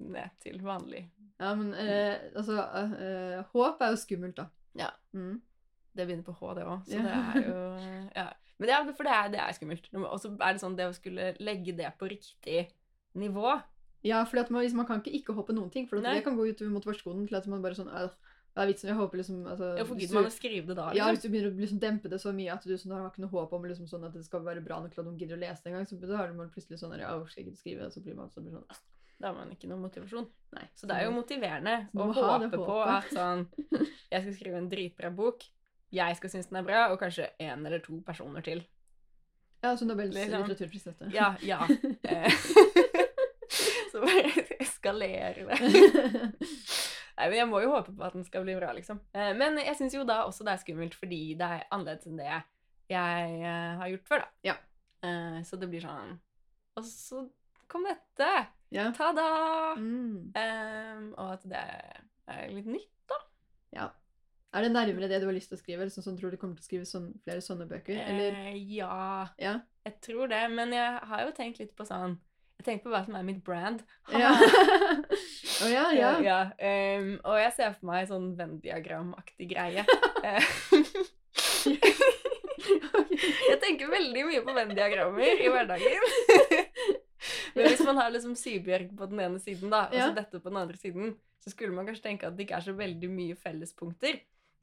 Speaker 1: ned til vanlig.
Speaker 2: ja, men eh, altså eh, eh, Håp er jo skummelt, da.
Speaker 1: Ja.
Speaker 2: Mm.
Speaker 1: Det begynner på H, det òg, så
Speaker 2: Ja.
Speaker 1: det er jo Ja. Men det er, for det er, det er skummelt. Og så er det sånn det å skulle legge det på riktig nivå
Speaker 2: Ja, for man, man kan ikke ikke håpe noen ting, for det kan gå utover motivasjonen til at man bare sånn det er vitsen? Jeg håper liksom altså,
Speaker 1: Hvorfor
Speaker 2: for
Speaker 1: gidder man å skrive det da?
Speaker 2: Ja,
Speaker 1: Liksom?
Speaker 2: hvis du begynner å liksom dempe det så mye at du sånn, har ikke noe håp om liksom, sånn at det skal være bra nok til at noen gidder å lese det engang, så da har man plutselig sånn ja, hvorfor skal jeg ikke skrive? Og så blir man, så blir sånn,
Speaker 1: Da har man ikke noe motivasjon.
Speaker 2: nei.
Speaker 1: Så det er jo motiverende å
Speaker 2: det
Speaker 1: håpe på at sånn Jeg skal skrive en dritbra bok. Jeg skal synes den er bra, og kanskje én eller to personer til.
Speaker 2: Ja, så Nobels
Speaker 1: Liksom.
Speaker 2: litteraturpris dette.
Speaker 1: Ja, ja. Eh, Så bare eskalerer det. Nei, men Jeg må jo håpe på at den skal bli bra, liksom. Eh, Men jeg syns jo da også det er skummelt fordi det er annerledes enn det jeg eh, har gjort før, da.
Speaker 2: Ja.
Speaker 1: Så det blir sånn Og så kom dette!
Speaker 2: ja.
Speaker 1: Ta-da!
Speaker 2: Mm.
Speaker 1: Um, og at det er litt nytt. da.
Speaker 2: ja. Er det nærmere det du har lyst til å skrive, eller sånn som tror du kommer til å skrive sånn, flere sånne bøker? Eller,
Speaker 1: Eh, ja,
Speaker 2: ja.
Speaker 1: jeg tror det. Men jeg har jo tenkt litt på sånn Jeg tenker på hva som er mitt brand.
Speaker 2: Ja. Å ja, ja.
Speaker 1: Eh, ja um, og jeg ser for meg sånn Venn-diagram-aktig greie. Eh, Jeg tenker veldig mye på Venn-diagrammer i hverdagen. Men hvis man har liksom Sybjørg på den ene siden, da, og så dette på den andre siden, så skulle man kanskje tenke at det ikke er så veldig mye fellespunkter.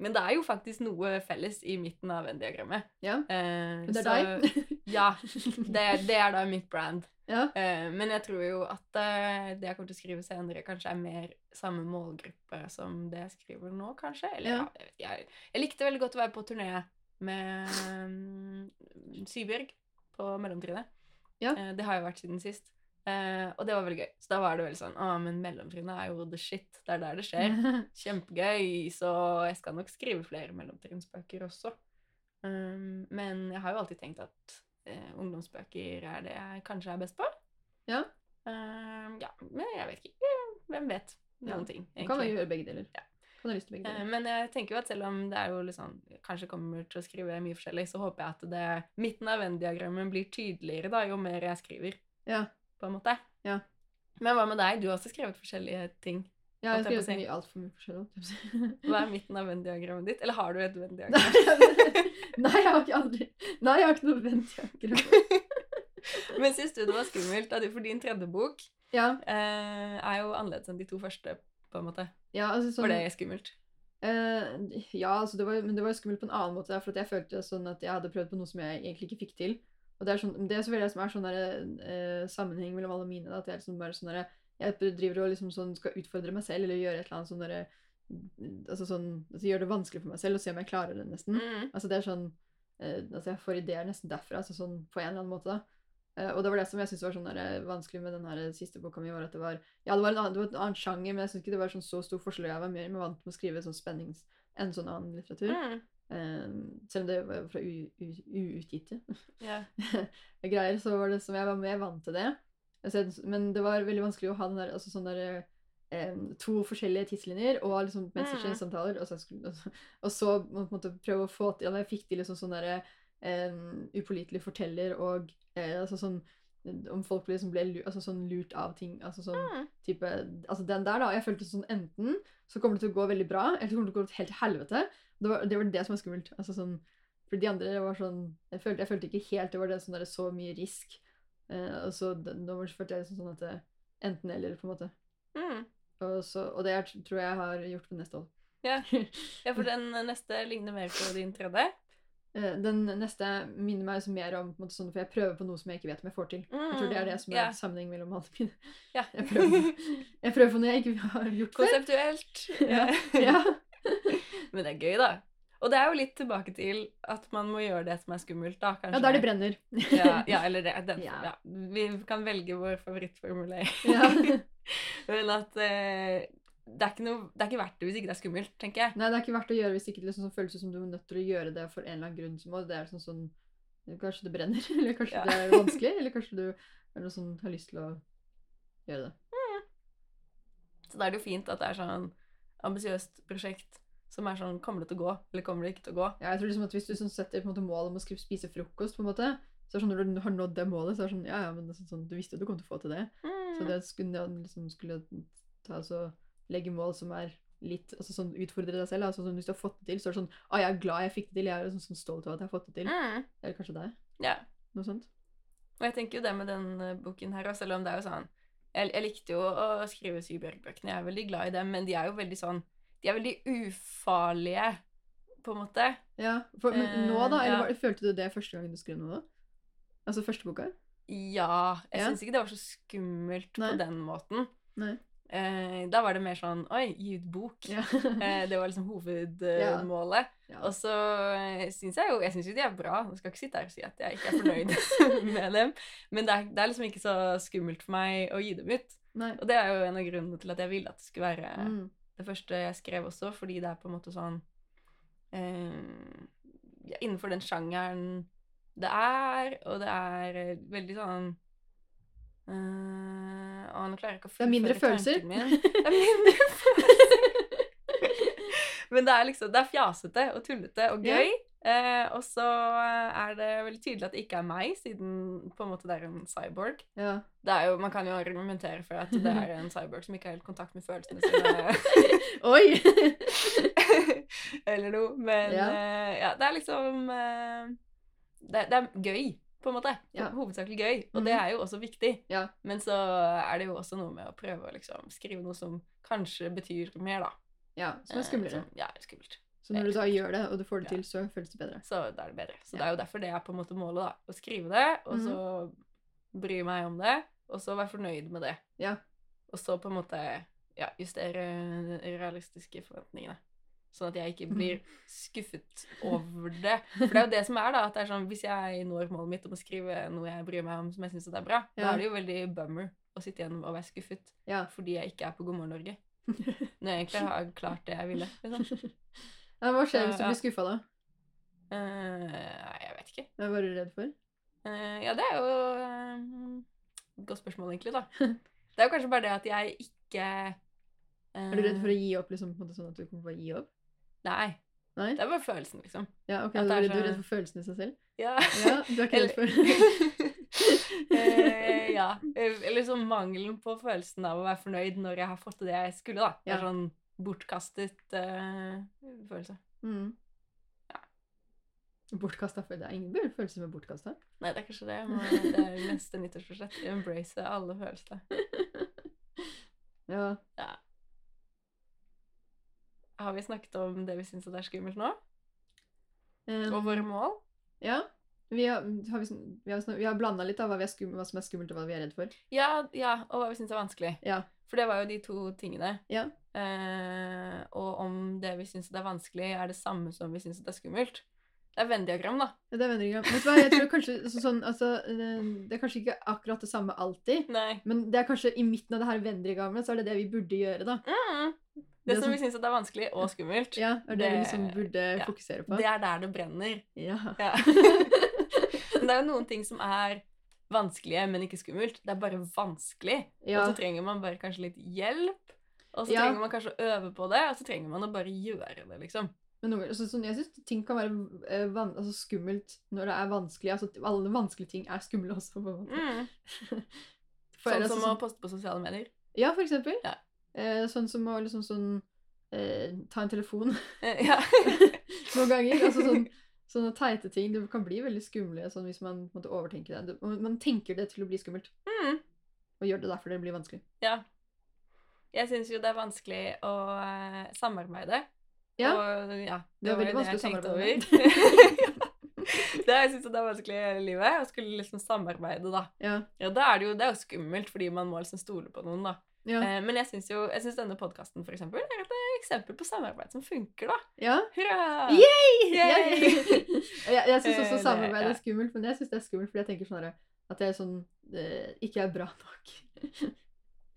Speaker 1: Men det er jo faktisk noe felles i midten av Venn-diagrammet.
Speaker 2: Ja.
Speaker 1: Eh,
Speaker 2: Det er
Speaker 1: så-
Speaker 2: deg.
Speaker 1: Ja. Det, det er da mitt brand.
Speaker 2: Ja.
Speaker 1: Eh, men jeg tror jo at eh, det jeg kommer til å skrive senere, kanskje er mer samme målgruppe som det jeg skriver nå, kanskje. Eller ja,
Speaker 2: Ja.
Speaker 1: jeg, jeg, jeg likte veldig godt å være på turné med um, Sybjørg på mellomtrinnet.
Speaker 2: Ja.
Speaker 1: Eh, det har jeg vært siden sist. Eh, og det var veldig gøy. Så da var det veldig sånn Å, men mellomtrinnet er jo the shit. Det er der det skjer. Kjempegøy. Så jeg skal nok skrive flere mellomtrinnsbøker også. Um, men jeg har jo alltid tenkt at uh, ungdomsbøker er det jeg kanskje er best på.
Speaker 2: Ja.
Speaker 1: Uh, ja, men jeg vet ikke. Hvem vet?
Speaker 2: Ja.
Speaker 1: Noen ting,
Speaker 2: Du kan jo gjøre begge deler.
Speaker 1: Ja.
Speaker 2: Begge
Speaker 1: Eh,
Speaker 2: deler.
Speaker 1: Men jeg tenker jo at selv om det er jo sånn Kanskje kommer til å skrive mye forskjellig, så håper jeg at det midten av Venn-diagrammet blir tydeligere da, jo mer jeg skriver,
Speaker 2: Ja.
Speaker 1: På en måte.
Speaker 2: Ja.
Speaker 1: Men hva med deg? Du har også skrevet forskjellige ting.
Speaker 2: Ja, jeg har skrevet mye altfor mye forskjellig.
Speaker 1: Hva er midten av Venn-diagrammet ditt? Eller har du et Venn-diagram?
Speaker 2: Nei, jeg har ikke aldri Nei, jeg har ikke noe ventdiagram.
Speaker 1: Men syns du det var skummelt? For din tredje bok
Speaker 2: Ja,
Speaker 1: eh, er jo annerledes enn de to første, på en måte.
Speaker 2: ja, altså sånn
Speaker 1: Var det skummelt?
Speaker 2: Eh, ja, altså det var, men det var skummelt på en annen måte. For jeg følte sånn at jeg hadde prøvd på noe som jeg egentlig ikke fikk til. Og det er, sånn, det er selvfølgelig det som er sånn der, eh, sammenheng mellom alle mine. Da, at jeg liksom bare sånn der, jeg driver og liksom sånn skal utfordre meg selv eller gjøre et eller annet sånn derre altså sånn, altså Gjøre det vanskelig for meg selv og se om jeg klarer det, nesten.
Speaker 1: Mm.
Speaker 2: Altså det er sånn eh, altså Jeg får ideer nesten derfra, altså sånn på en eller annen måte. da. Uh, og det var det som jeg syntes var sånn der, eh, vanskelig med den her siste boka mi, var at det var ja, det var en annen, det var en annen sjanger, men jeg syns ikke det var sånn så stor forskjell. Jeg var mer mer vant med å skrive sånn spennings enn sånn annen litteratur.
Speaker 1: Mm.
Speaker 2: Eh, selv om det var fra uutgitte
Speaker 1: yeah.
Speaker 2: greier, så var det som jeg var mer vant til det. Altså, men det var veldig vanskelig å ha den der, altså sånn der um, to forskjellige tidslinjer og liksom messagesamtaler, og, så skulle- og så- og så måte prøve å få til Jeg fikk til liksom sånn derre um, upålitelig forteller og uh, altså sånn om folk ble, liksom ble altså sånn lurt av ting. altså sånn
Speaker 1: Mm.
Speaker 2: type, altså Den der, da. Jeg følte sånn enten så kommer det til å gå veldig bra, eller så kommer det til å gå helt helvete. Det var det, var det som var skummelt. altså sånn, For de andre var sånn Jeg følte, jeg følte ikke helt det var det sånn der, så mye risk. Eh, og så nå følte jeg liksom sånn at det enten eller, på en måte.
Speaker 1: Mm.
Speaker 2: Og, så, og det tror jeg har gjort på neste hold.
Speaker 1: Ja. ja, for den neste ligner mer på din tredje.
Speaker 2: Eh, Den neste minner meg mer om måte sånn, For jeg prøver på noe som jeg ikke vet om jeg får til. Jeg tror det er det som er
Speaker 1: yeah. Ja.
Speaker 2: sammenheng mellom alle mine.
Speaker 1: Ja.
Speaker 2: Jeg prøver, jeg prøver på noe jeg ikke har gjort før.
Speaker 1: Konseptuelt.
Speaker 2: Ja. ja.
Speaker 1: Men det er gøy, da. Og det er jo litt tilbake til at man må gjøre det som er skummelt, da. Kanskje.
Speaker 2: ja, der det brenner.
Speaker 1: ja, ja, eller det, den, ja.
Speaker 2: Ja.
Speaker 1: Vi kan velge vår favorittformulering.
Speaker 2: Ja.
Speaker 1: Men at eh, det, er ikke noe, det er ikke verdt det hvis ikke det er skummelt, tenker jeg.
Speaker 2: Nei, det er ikke verdt å gjøre hvis ikke det liksom sånn føles som du er nødt til å gjøre det for en eller annen grunn. Som, det er sånn sånn Kanskje det brenner, eller kanskje det er vanskelig, eller kanskje du er noe sånn, har lyst til å gjøre det.
Speaker 1: Så da er det jo fint at det er sånn ambisiøst prosjekt som er sånn Kommer det til å gå, eller kommer det ikke til å gå?
Speaker 2: Ja, jeg tror liksom at Hvis du sånn setter på en måte mål om å spise frokost, på en måte, så er det sånn når du har nådd det målet, så er det sånn Ja, ja, men det sånn, sånn, du visste jo du kom til å få til det. Så
Speaker 1: Mm.
Speaker 2: det skulle, liksom, skulle ta, så, legge mål som er litt altså sånn Utfordre deg selv. Altså, sånn, hvis du har fått det til, så er det sånn Å, jeg er glad jeg fikk det til. Jeg er sånn, sånn stolt av at jeg har fått det til.
Speaker 1: Mm.
Speaker 2: Eller kanskje deg.
Speaker 1: Ja.
Speaker 2: Noe sånt.
Speaker 1: Og jeg tenker jo det med den eh, boken her selv om det er jo sånn jeg, jeg likte jo å skrive Sybjørg-bøkene, jeg er veldig glad i dem, men de er jo veldig sånn De er veldig ufarlige, på en måte.
Speaker 2: Ja, for, Men
Speaker 1: Eh,
Speaker 2: nå, da? Eller
Speaker 1: ja.
Speaker 2: var, følte du det første gangen du skrev noe? Altså første boka?
Speaker 1: Ja. Jeg
Speaker 2: Ja.
Speaker 1: syns ikke det var så skummelt
Speaker 2: Nei.
Speaker 1: på den måten.
Speaker 2: Nei.
Speaker 1: Eh, da var det mer sånn Oi, gi ut bok.
Speaker 2: Ja.
Speaker 1: Eh, det var liksom hovedmålet.
Speaker 2: Ja.
Speaker 1: Og så syns jeg jo Jeg synes jo de er bra. Jeg skal ikke sitte her og si at jeg ikke er fornøyd med dem. Men det er, det er liksom ikke så skummelt for meg å gi dem ut.
Speaker 2: Nei.
Speaker 1: Og det er jo en av grunnene til at jeg ville at det skulle være
Speaker 2: Mm.
Speaker 1: Det første jeg skrev også, fordi det er på en måte sånn eh, ja, Innenfor den sjangeren det er, og det er eh, veldig sånn eh, Å, nå klarer jeg ikke å
Speaker 2: Det er mindre følelser.
Speaker 1: min. Det er mindre følelser. Men det er liksom Det er fjasete og tullete og gøy. Eh, og så er det veldig tydelig at det ikke er meg, siden på en måte det er en cyborg.
Speaker 2: Ja.
Speaker 1: Det er jo, man kan jo argumentere for at det er en cyborg som ikke har helt kontakt med følelsene sine.
Speaker 2: Oi!
Speaker 1: Eller noe. Men
Speaker 2: Ja.
Speaker 1: eh, ja, det er liksom eh, det, det er gøy, på en måte.
Speaker 2: Ja.
Speaker 1: Hovedsakelig gøy. Og det
Speaker 2: Mhm.
Speaker 1: er jo også viktig.
Speaker 2: Ja.
Speaker 1: Men så er det jo også noe med å prøve å liksom skrive noe som kanskje betyr mer, da.
Speaker 2: ja, som er
Speaker 1: Eh,
Speaker 2: skumlere.
Speaker 1: ja, skummelt.
Speaker 2: Så når du da gjør det, og du får det
Speaker 1: Ja.
Speaker 2: til, så føles det bedre.
Speaker 1: Så da er det bedre. Så det er jo derfor det er på en måte målet, da. Å skrive det, og så bry meg om det, og så være fornøyd med det.
Speaker 2: Ja.
Speaker 1: Og så på en måte ja, justere realistiske forventningene. Sånn at jeg ikke
Speaker 2: Mhm.
Speaker 1: blir skuffet over det. For det er jo det som er, da. At det er sånn, hvis jeg når målet mitt om å skrive noe jeg bryr meg om som jeg syns er bra, da er det jo veldig bummer å sitte igjen og være skuffet
Speaker 2: Ja.
Speaker 1: fordi jeg ikke er på God morgen Norge. Når jeg egentlig har klart det jeg ville. Liksom.
Speaker 2: Ja, hva skjer hvis du blir skuffa, da?
Speaker 1: Nei, jeg vet ikke.
Speaker 2: Hva er du redd for?
Speaker 1: Eh, ja, det er jo eh, et godt spørsmål, egentlig, da. Det er jo kanskje bare det at jeg ikke
Speaker 2: Er du redd for å gi opp, liksom, på en måte sånn at du kommer til å gi opp?
Speaker 1: Nei.
Speaker 2: Nei?
Speaker 1: Det er bare følelsen, liksom.
Speaker 2: Ja, ok, du er, så... du er redd for følelsen i seg selv?
Speaker 1: Ja.
Speaker 2: Ja, du er ikke redd for
Speaker 1: Eh, ja. Eh, Eller sånn mangelen på følelsen av å være fornøyd når jeg har fått til det jeg skulle, da. Det er sånn bortkastet uh, følelse.
Speaker 2: mm. Bortkasta følelse. Det er ingen følelse som er bortkasta.
Speaker 1: Nei, det er kanskje det. Det er neste nyttårsforsett. Embrace alle følelser.
Speaker 2: Ja.
Speaker 1: Har vi snakket om det vi syns er skummelt nå?
Speaker 2: Um,
Speaker 1: Og våre mål?
Speaker 2: Ja. Vi har, har, vi, vi blanda litt av hva, vi skum, hva som er skummelt, og hva vi er redd for.
Speaker 1: Ja, ja, og hva vi syns er vanskelig.
Speaker 2: Ja.
Speaker 1: For det var jo de to tingene.
Speaker 2: Ja.
Speaker 1: Eh, og om det vi syns er vanskelig, er det samme som vi syns er skummelt. Det er Venn-diagram, da.
Speaker 2: Ja, det er. Vet du hva, jeg tror kanskje sånn, altså, eh, Det er kanskje ikke akkurat det samme alltid,
Speaker 1: Nei.
Speaker 2: men det er kanskje i midten av det her venneprogrammet, så er det det vi burde gjøre, da.
Speaker 1: Mm.
Speaker 2: Det
Speaker 1: Det
Speaker 2: som,
Speaker 1: som
Speaker 2: sånn-
Speaker 1: vi syns er vanskelig og skummelt,
Speaker 2: Ja, er det, vi liksom burde
Speaker 1: ja.
Speaker 2: fokusere på.
Speaker 1: det er der det brenner.
Speaker 2: Ja.
Speaker 1: Ja. Det er jo noen ting som er vanskelige, men ikke skummelt. Det er bare vanskelig.
Speaker 2: ja.
Speaker 1: Og så trenger man bare kanskje litt hjelp. Og så
Speaker 2: Ja.
Speaker 1: trenger man kanskje å øve på det, og så trenger man å bare gjøre det, liksom.
Speaker 2: Men noen, altså, sånn, jeg syns ting kan være eh, van, altså, skummelt når det er vanskelig. Altså, alle vanskelige ting er skumle også, på en måte.
Speaker 1: Mm. Sånn
Speaker 2: altså,
Speaker 1: som å poste på sosiale medier.
Speaker 2: Ja, for eksempel.
Speaker 1: Ja.
Speaker 2: Eh, sånn som å liksom sånn eh, ta en telefon
Speaker 1: Eh,
Speaker 2: noen ganger. Altså sånn Sånne teite ting. Det kan bli veldig skumle sånn hvis man måtte overtenke det. Det- Man tenker det til å bli skummelt,
Speaker 1: Mm.
Speaker 2: og gjør det derfor det blir vanskelig.
Speaker 1: ja. Jeg syns jo det er vanskelig å uh, samarbeide.
Speaker 2: Ja.
Speaker 1: Og ja,
Speaker 2: Det er
Speaker 1: var
Speaker 2: veldig vanskelig å samarbeide
Speaker 1: det jeg syns det er vanskelig i hele livet, å skulle liksom samarbeide, da.
Speaker 2: Ja.
Speaker 1: Ja, da er det jo det er jo skummelt, fordi man må liksom stole på noen, da.
Speaker 2: Ja.
Speaker 1: Eh, men jeg syns jo jeg synes denne podkasten for eksempel, er eksempel på samarbeid som funker, da.
Speaker 2: ja.
Speaker 1: Hurra!
Speaker 2: Yay!
Speaker 1: Yay!
Speaker 2: jeg jeg syns
Speaker 1: Eh,
Speaker 2: også samarbeid er skummelt, men jeg syns det er skummelt fordi jeg tenker sånn at jeg er sånn eh, ikke er bra nok.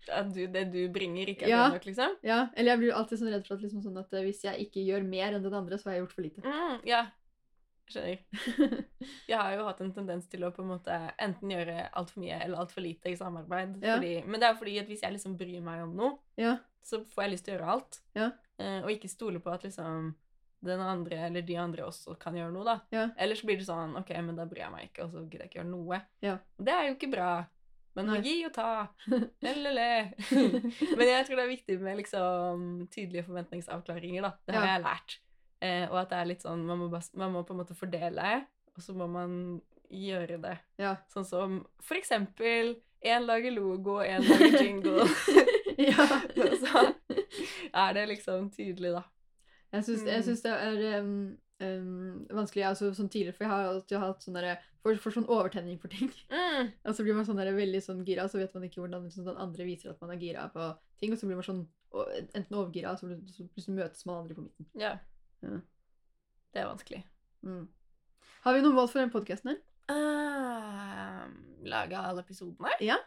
Speaker 1: At du, det du bringer, ikke er
Speaker 2: Ja.
Speaker 1: bra nok, liksom?
Speaker 2: ja, Eller jeg blir alltid sånn redd for at, liksom sånn at eh, hvis jeg ikke gjør mer enn den andre, så har jeg gjort for lite.
Speaker 1: Mm, ja. Skjønner. Jeg har jo hatt en tendens til å på en måte enten gjøre altfor mye eller altfor lite i samarbeid.
Speaker 2: Ja.
Speaker 1: Fordi, men det er jo fordi at hvis jeg liksom bryr meg om noe,
Speaker 2: ja.
Speaker 1: så får jeg lyst til å gjøre alt.
Speaker 2: Ja.
Speaker 1: Eh, og ikke stole på at liksom den andre eller de andre også kan gjøre noe, da. Ellers blir det sånn OK, men da bryr jeg meg ikke, og så gidder jeg ikke gjøre noe.
Speaker 2: Ja.
Speaker 1: Og det er jo ikke bra. Men å gi og ta. Le-le-le. men jeg tror det er viktig med liksom tydelige forventningsavklaringer, da. Det har jeg lært. Eh, og at det er litt sånn man må, bare, man må på en måte fordele, og så må man gjøre det.
Speaker 2: Ja.
Speaker 1: Sånn som for eksempel én lager logo, én lager jingle.
Speaker 2: ja.
Speaker 1: Og så er det liksom tydelig, da.
Speaker 2: Jeg syns, jeg
Speaker 1: Mm.
Speaker 2: syns det er um, um, vanskelig altså, sånn tidligere, for jeg har alltid hatt sånn derre for, for sånn overtenning for ting.
Speaker 1: Mm.
Speaker 2: Og så blir man sånn der veldig sånn gira, så vet man ikke hvordan sånn, den andre viser at man er gira på ting, og så blir man sånn enten overgira, og så, så plutselig møtes man andre på midten.
Speaker 1: Ja.
Speaker 2: Ja.
Speaker 1: Det er vanskelig.
Speaker 2: Mm. Har vi noe mål for den podkasten her?
Speaker 1: Uh, lage alle episodene.
Speaker 2: Ja.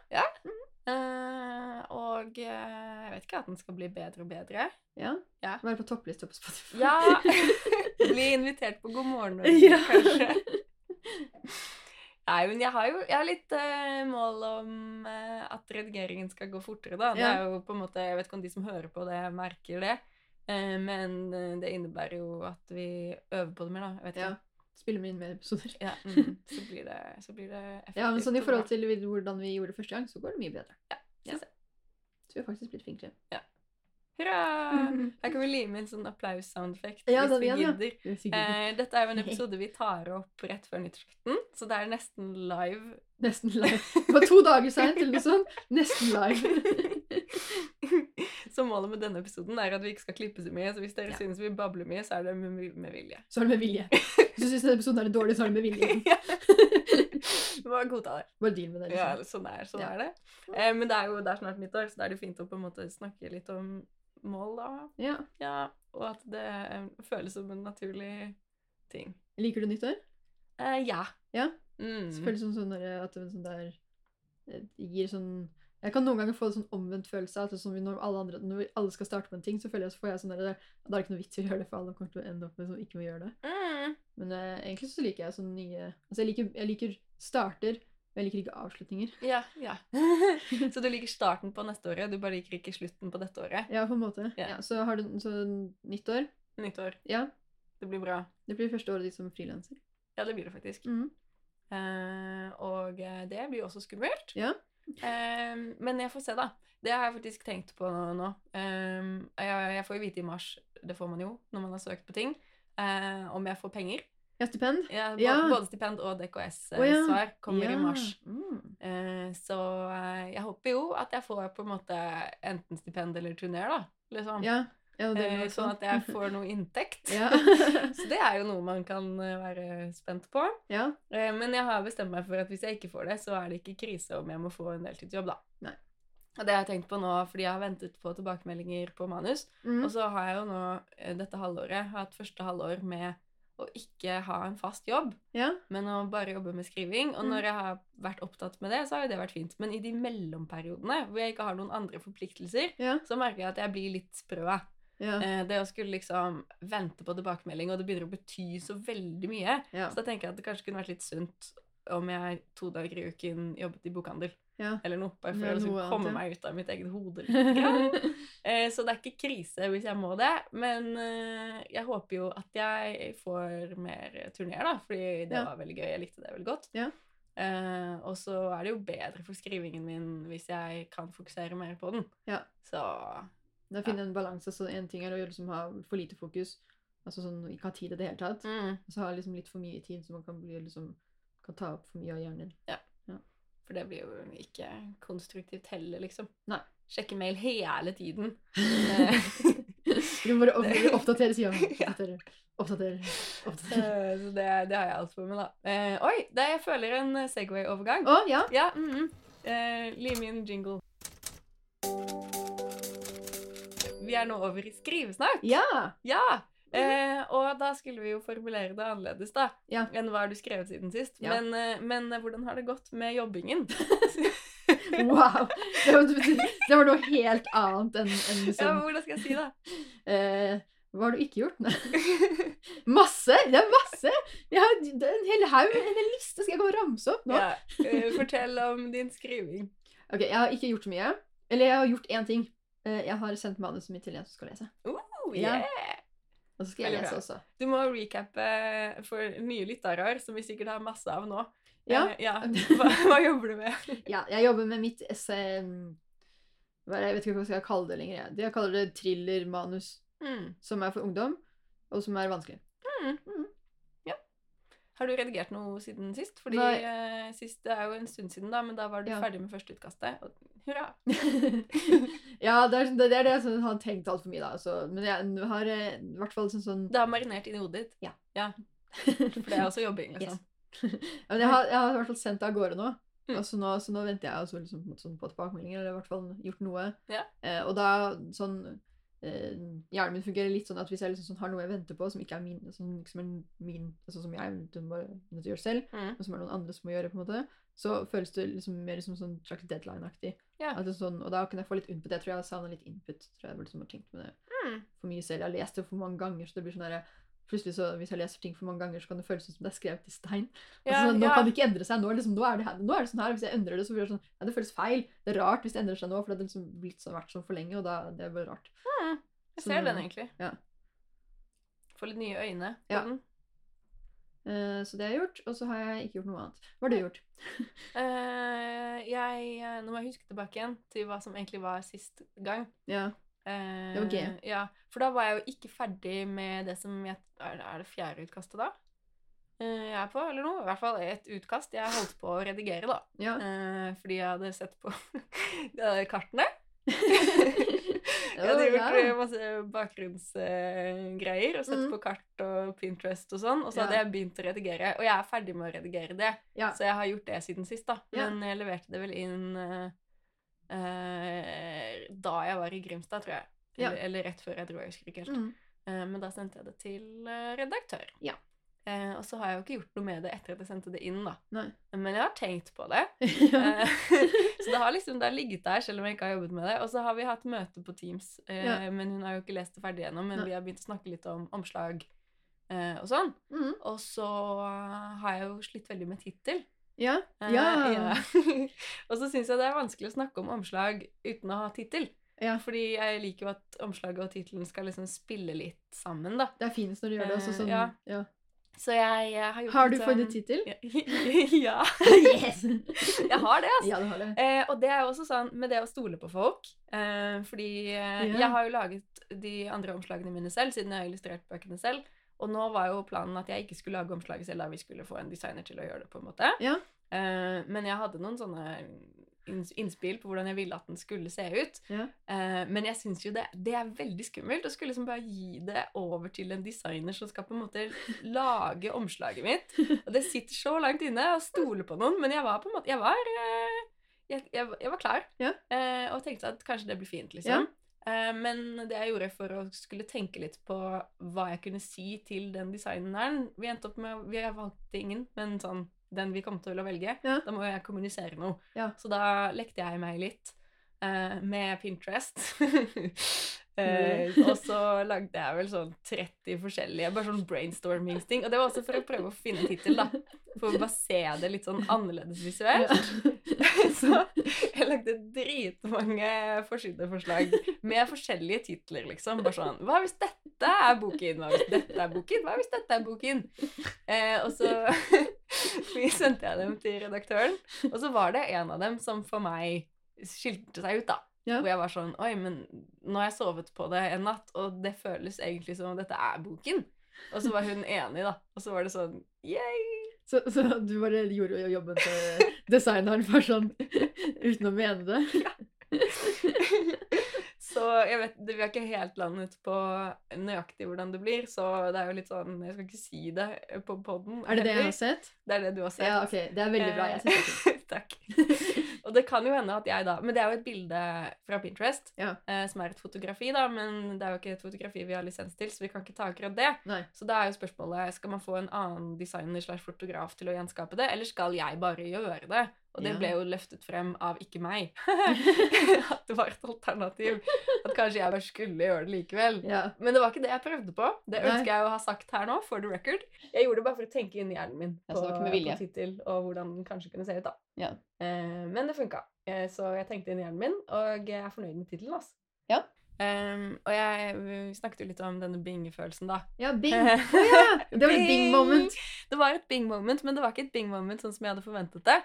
Speaker 1: Eh, og uh, jeg vet ikke at den skal bli bedre og bedre.
Speaker 2: Ja?
Speaker 1: Ja.
Speaker 2: Være på topplista på Spotify.
Speaker 1: Ja! bli invitert på God morgen Norge,
Speaker 2: Ja.
Speaker 1: kanskje. Nei, men jeg har jo jeg har litt uh, mål om uh, at redigeringen skal gå fortere, da. Det er jo på en måte, Jeg vet ikke om de som hører på det, merker det. Eh, men eh, det innebærer jo at vi øver på det mer, da. Jeg vet
Speaker 2: Ja.
Speaker 1: ikke.
Speaker 2: Spiller med inn mer episoder.
Speaker 1: Ja, mm, så, blir det, så blir det effektivt.
Speaker 2: Ja, men sånn i forhold til hvordan vi gjorde det første gang, så går det mye bedre.
Speaker 1: Ja, jeg.
Speaker 2: Så vi har faktisk blitt flinkere.
Speaker 1: Hurra! Her kan vi lime inn sånn applaus-soundeffekt
Speaker 2: Ja,
Speaker 1: hvis vi
Speaker 2: igjen, ja.
Speaker 1: gidder.
Speaker 2: Det er
Speaker 1: Eh, dette er jo en episode vi tar opp rett før nyttårsaften, så det er nesten live.
Speaker 2: Nesten live. Det var to dager seint eller noe sånt. Nesten live.
Speaker 1: så målet med denne episoden er at vi ikke skal klippe så mye, så hvis dere
Speaker 2: Ja.
Speaker 1: synes vi babler mye, så er det med, med vilje.
Speaker 2: Så er det med vilje. Hvis du syns denne episoden er dårlig, så er det med vilje.
Speaker 1: Bare godta det.
Speaker 2: Bare deal med det.
Speaker 1: Ja,
Speaker 2: Liksom.
Speaker 1: sånn er, sånn
Speaker 2: Ja.
Speaker 1: er det. Eh, men det er jo det er snart nyttår, så da er det fint å på en måte snakke litt om mål, da.
Speaker 2: Ja.
Speaker 1: Ja, og at det eh, føles som en naturlig ting.
Speaker 2: Liker du nyttår?
Speaker 1: Eh, ja.
Speaker 2: Ja?
Speaker 1: Mm.
Speaker 2: Så føles det som sånn at det sånn der eh, gir sånn Jeg kan noen ganger få en sånn omvendt følelse. Sånn når alle, andre, når alle skal starte på en ting, så føler jeg, så får jeg sånn der, Da er det ikke noe vits i å gjøre det, for alle kommer til å ende opp med sånn, ikke å gjøre det.
Speaker 1: Mm.
Speaker 2: Men uh, egentlig så liker jeg sånne nye Altså, jeg liker, jeg liker starter, jeg liker ikke avslutninger.
Speaker 1: Ja, ja. så du liker starten på neste året, du bare liker ikke slutten på dette året?
Speaker 2: Ja, på en måte.
Speaker 1: Ja.
Speaker 2: Ja, så har du så Nytt
Speaker 1: år.
Speaker 2: Ja.
Speaker 1: Det blir bra.
Speaker 2: Det blir første året ditt som frilanser.
Speaker 1: Ja, det blir det faktisk.
Speaker 2: Mm.
Speaker 1: Uh, og eh, det blir også skummelt.
Speaker 2: Ja.
Speaker 1: Uh, men jeg får se, da. Det har jeg faktisk tenkt på nå. Eh, jeg, jeg får jo vite i mars, det får man jo når man har søkt på ting, eh, om jeg får penger.
Speaker 2: Ja, stipend.
Speaker 1: Ja, både,
Speaker 2: Ja.
Speaker 1: både stipend og DKS-svar
Speaker 2: oh, ja.
Speaker 1: kommer i mars.
Speaker 2: Mm.
Speaker 1: Eh, så eh, jeg håper jo at jeg får på en måte enten stipend eller turner, da. Liksom.
Speaker 2: Ja. ja det
Speaker 1: Eh, sånn at jeg får noe inntekt. Så det er jo noe man kan eh, være spent på.
Speaker 2: ja.
Speaker 1: Eh, Men jeg har bestemt meg for at hvis jeg ikke får det, så er det ikke krise om jeg må få en deltidsjobb, da.
Speaker 2: Nei.
Speaker 1: Og det har jeg tenkt på nå, fordi jeg har ventet på tilbakemeldinger på manus.
Speaker 2: Mm.
Speaker 1: Og så har jeg jo nå eh, dette halvåret hatt første halvår med å ikke ha en fast jobb,
Speaker 2: ja.
Speaker 1: men å bare jobbe med skriving. Og
Speaker 2: Mm.
Speaker 1: når jeg har vært opptatt med det, så har jo det vært fint. Men i de mellomperiodene hvor jeg ikke har noen andre forpliktelser,
Speaker 2: Ja.
Speaker 1: så merker jeg at jeg blir litt sprø.
Speaker 2: Ja.
Speaker 1: Eh, Det å skulle liksom vente på tilbakemelding, og det begynner å bety så veldig mye. Så da tenker jeg at det kanskje kunne vært litt sunt om jeg to dager i uken jobbet i bokhandel.
Speaker 2: Ja.
Speaker 1: Eller noe, bare for
Speaker 2: Ja,
Speaker 1: å liksom komme meg ut av mitt eget hode. litt. Eh, Så det er ikke krise hvis jeg må det, men eh, jeg håper jo at jeg får mer turneer, da, fordi det
Speaker 2: Ja.
Speaker 1: var veldig gøy. Jeg likte det veldig godt.
Speaker 2: Ja.
Speaker 1: Uh, og så er det jo bedre for skrivingen min hvis jeg kan fokusere mer på den.
Speaker 2: Ja.
Speaker 1: Så
Speaker 2: Da finne en balanse. Så en ting er å liksom ha for lite fokus, altså sånn ikke ha tid i det hele tatt.
Speaker 1: mm,
Speaker 2: Og så ha liksom litt for mye tid, så man kan, bli liksom, kan ta opp for mye av hjernen din.
Speaker 1: For det blir jo ikke konstruktivt heller, liksom.
Speaker 2: Nei.
Speaker 1: Sjekke mail hele tiden.
Speaker 2: Du må bare opp- oppdatere sida. Oppdatere, oppdatere, oppdatere.
Speaker 1: Eh, Så det, det har jeg alt for meg, da. Eh, oi, det jeg føler en eh, Segway-overgang.
Speaker 2: Å, ja.
Speaker 1: Ja, mm -mm. Eh, Lim inn jingle. Vi er nå over i skrivesnakk.
Speaker 2: Ja!
Speaker 1: Ja! Eh, og da skulle vi jo formulere det annerledes da,
Speaker 2: Ja.
Speaker 1: enn hva har du skrevet siden sist.
Speaker 2: Ja.
Speaker 1: Men, eh, men eh, hvordan har det gått med jobbingen?
Speaker 2: Wow! Det var, det var noe helt annet enn enn
Speaker 1: ja,
Speaker 2: liksom
Speaker 1: men hvordan skal jeg si det?
Speaker 2: eh, Hva har du ikke gjort? Nei. Masse! Det er masse! Jeg har en hel haug, en hel liste. Skal jeg gå og ramse opp nå?
Speaker 1: ja, eh, fortell om din skriving.
Speaker 2: Ok, Jeg har ikke gjort så mye. Eller jeg har gjort én ting. Jeg har sendt manuset mitt til en som skal lese.
Speaker 1: Oh,
Speaker 2: Ja. Og så skal jeg lese også.
Speaker 1: Du må recappe for nye lyttere, som vi sikkert har masse av nå.
Speaker 2: Ja.
Speaker 1: Eh, ja. Hva, hva jobber du med?
Speaker 2: Ja, jeg jobber med mitt essay det, Jeg vet ikke hva jeg skal kalle det lenger. Jeg, kaller det thriller-manus,
Speaker 1: Mm.
Speaker 2: som er for ungdom, og som er vanskelig.
Speaker 1: Har du redigert noe siden sist? Fordi eh, sist, Det er jo en stund siden, da, men da var du
Speaker 2: Ja.
Speaker 1: ferdig med førsteutkastet. og Hurra!
Speaker 2: ja, det er, det er det jeg har tenkt altfor mye, da. Så, men jeg har eh, i hvert fall sånn, sånn
Speaker 1: Det har marinert inn i hodet ditt.
Speaker 2: Ja.
Speaker 1: ja. For det er også jobbing, liksom.
Speaker 2: ja, men jeg, har, jeg har i hvert fall sendt det av gårde nå.
Speaker 1: Mm.
Speaker 2: Altså så nå, så nå venter jeg også liksom, på, sånn, på tilbakemeldinger, eller i hvert fall gjort noe.
Speaker 1: Ja.
Speaker 2: Eh, og da sånn Hjernen min fungerer litt sånn at hvis jeg liksom, sånn, har noe jeg venter på som ikke er min, som, liksom er min altså, som jeg må gjøre selv,
Speaker 1: Mm.
Speaker 2: og som er noen andre som må gjøre, på en måte, så føles det liksom mer som sånn slags deadline-aktig.
Speaker 1: Ja.
Speaker 2: Sånn, og da kan jeg få litt input. Jeg tror jeg savner litt input. tror jeg liksom har tenkt med det
Speaker 1: Mm.
Speaker 2: for mye selv. Jeg har lest det for mange ganger, så det blir sånn der, Plutselig så, Hvis jeg leser ting for mange ganger, så kan det føles som det er skrevet i stein.
Speaker 1: Ja,
Speaker 2: sånn, nå
Speaker 1: ja.
Speaker 2: kan det ikke endre seg. Nå er, liksom, nå, er det, her- nå er det sånn her. Hvis jeg endrer det, så blir det sånn ja, Det føles feil. Det er rart hvis det endrer seg nå, for det har liksom blitt sånn, vært sånn for lenge. og da, det er bare rart.
Speaker 1: Ja, Jeg ser
Speaker 2: så,
Speaker 1: den egentlig.
Speaker 2: ja.
Speaker 1: Får litt nye øyne på
Speaker 2: Ja.
Speaker 1: den.
Speaker 2: Eh, så det har jeg gjort. Og så har jeg ikke gjort noe annet. Hva har du gjort?
Speaker 1: uh, jeg, eh, nå må jeg huske tilbake igjen til hva som egentlig var sist gang.
Speaker 2: Ja.
Speaker 1: Eh,
Speaker 2: Det var G.
Speaker 1: Ja, for da var jeg jo ikke ferdig med det som jeg Er, det fjerde utkastet da? Eh, jeg er på, eller noe? I hvert fall et utkast jeg holdt på å redigere, da.
Speaker 2: Ja.
Speaker 1: Eh, fordi jeg hadde sett på kartene. Jeg hadde gjort
Speaker 2: ja.
Speaker 1: eh, masse bakgrunnsgreier og sett
Speaker 2: Mm.
Speaker 1: på kart og Pinterest og sånn, og så
Speaker 2: Ja.
Speaker 1: hadde jeg begynt å redigere. Og jeg er ferdig med å redigere det,
Speaker 2: Ja.
Speaker 1: så jeg har gjort det siden sist, da.
Speaker 2: Ja.
Speaker 1: Men jeg leverte det vel inn da jeg var i Grimstad, tror jeg.
Speaker 2: Ja.
Speaker 1: Eller, eller rett før jeg dro, jeg husker ikke helt.
Speaker 2: Mm.
Speaker 1: Eh, men da sendte jeg det til eh, redaktør.
Speaker 2: Ja.
Speaker 1: Eh, og så har jeg jo ikke gjort noe med det etter at jeg sendte det inn, da.
Speaker 2: Nei.
Speaker 1: Men jeg har tenkt på det. Eh, så det har liksom det har ligget der, selv om jeg ikke har jobbet med det. Og så har vi hatt møte på Teams, eh,
Speaker 2: Ja.
Speaker 1: men hun har jo ikke lest det ferdig ennå. Men
Speaker 2: Nei.
Speaker 1: vi har begynt å snakke litt om omslag eh, og sånn.
Speaker 2: Mm.
Speaker 1: Og så har jeg jo slitt veldig med tittel.
Speaker 2: Ja.
Speaker 1: Eh,
Speaker 2: Ja.
Speaker 1: ja. og så syns jeg det er vanskelig å snakke om omslag uten å ha tittel.
Speaker 2: ja.
Speaker 1: Fordi jeg liker jo at omslaget og tittelen skal liksom spille litt sammen, da.
Speaker 2: Det er finest når du gjør det.
Speaker 1: Eh,
Speaker 2: sånn,
Speaker 1: ja.
Speaker 2: ja.
Speaker 1: Så jeg, jeg, har gjort
Speaker 2: Har du
Speaker 1: sånn-
Speaker 2: tittel?
Speaker 1: Ja.
Speaker 2: yes!
Speaker 1: Jeg har det, altså.
Speaker 2: Ja, har det.
Speaker 1: Eh, og det er jo også sånn med det å stole på folk. Eh, fordi eh,
Speaker 2: Ja.
Speaker 1: jeg har jo laget de andre omslagene mine selv, siden jeg har illustrert bøkene selv. Og nå var jo planen at jeg ikke skulle lage omslaget selv, da vi skulle få en designer til å gjøre det. på en måte.
Speaker 2: Ja.
Speaker 1: Uh, men jeg hadde noen sånne innspill på hvordan jeg ville at den skulle se ut.
Speaker 2: Ja.
Speaker 1: Uh, men jeg syns jo det, det er veldig skummelt å skulle liksom bare gi det over til en designer som skal på en måte lage omslaget mitt. Og det sitter så langt inne å stole på noen, men jeg var på en måte Jeg var, uh, jeg, jeg, jeg var klar
Speaker 2: Ja.
Speaker 1: og tenkte at kanskje det blir fint, liksom. Eh, men det jeg gjorde for å skulle tenke litt på hva jeg kunne si til den designeren Vi endte opp med Vi valgte ingen, men sånn den vi kom til å velge.
Speaker 2: Ja.
Speaker 1: Da må jeg kommunisere noe.
Speaker 2: Ja.
Speaker 1: Så da lekte jeg meg litt uh, med Pinterest. Uh, og så lagde jeg vel sånn 30 forskjellige bare sånn brainstorming-ting. Og det var også for å prøve å finne en tittel, da. For å bare se det litt sånn annerledes visuelt. Så jeg lagde dritmange forsideforslag med forskjellige titler, liksom. Bare sånn Hva hvis dette er boken? Hva hvis dette er boken? Hva hvis dette er boken? Eh, og så sendte jeg dem til redaktøren, og så var det en av dem som for meg skilte seg ut, da.
Speaker 2: Ja.
Speaker 1: Hvor jeg var sånn Oi, men nå har jeg sovet på det en natt, og det føles egentlig som om dette er boken. Og så var hun enig, da. Og så var det sånn Yay!
Speaker 2: Så, så du bare gjorde jobben til designeren bare sånn uten å mene det? Ja.
Speaker 1: Så jeg vet, Vi har ikke helt landet på nøyaktig hvordan det blir, så det er jo litt sånn Jeg skal ikke si det på poden.
Speaker 2: Er det det jeg har sett?
Speaker 1: Det er det du har sett.
Speaker 2: Ja, ok. Det er veldig bra. Jeg syns det.
Speaker 1: Takk. Og det kan jo hende at jeg da Men det er jo et bilde fra Pinterest,
Speaker 2: Ja.
Speaker 1: eh, som er et fotografi, da, men det er jo ikke et fotografi vi har lisens til, så vi kan ikke ta akkurat det.
Speaker 2: Nei.
Speaker 1: Så da er jo spørsmålet skal man få en annen designer slash fotograf til å gjenskape det, eller skal jeg bare gjøre det? Og det
Speaker 2: Ja.
Speaker 1: ble jo løftet frem av ikke meg. at det var et alternativ. At kanskje jeg bare skulle gjøre det likevel.
Speaker 2: Ja.
Speaker 1: Men det var ikke det jeg prøvde på. Det ønsker jeg å ha sagt her nå, for the record. Jeg gjorde det bare for å tenke inn i hjernen min på, på tittel og hvordan den kanskje kunne se ut. da.
Speaker 2: Ja.
Speaker 1: Eh, men det funka. Eh, så jeg tenkte inn i hjernen min, og jeg er fornøyd med tittelen. Altså.
Speaker 2: Ja.
Speaker 1: Um, og jeg vi snakket jo litt om denne bingefølelsen, da.
Speaker 2: Ja, bing. Oh, ja! Det var et bing moment.
Speaker 1: Det var et bing moment, men det var ikke et bing moment sånn som jeg hadde forventet det.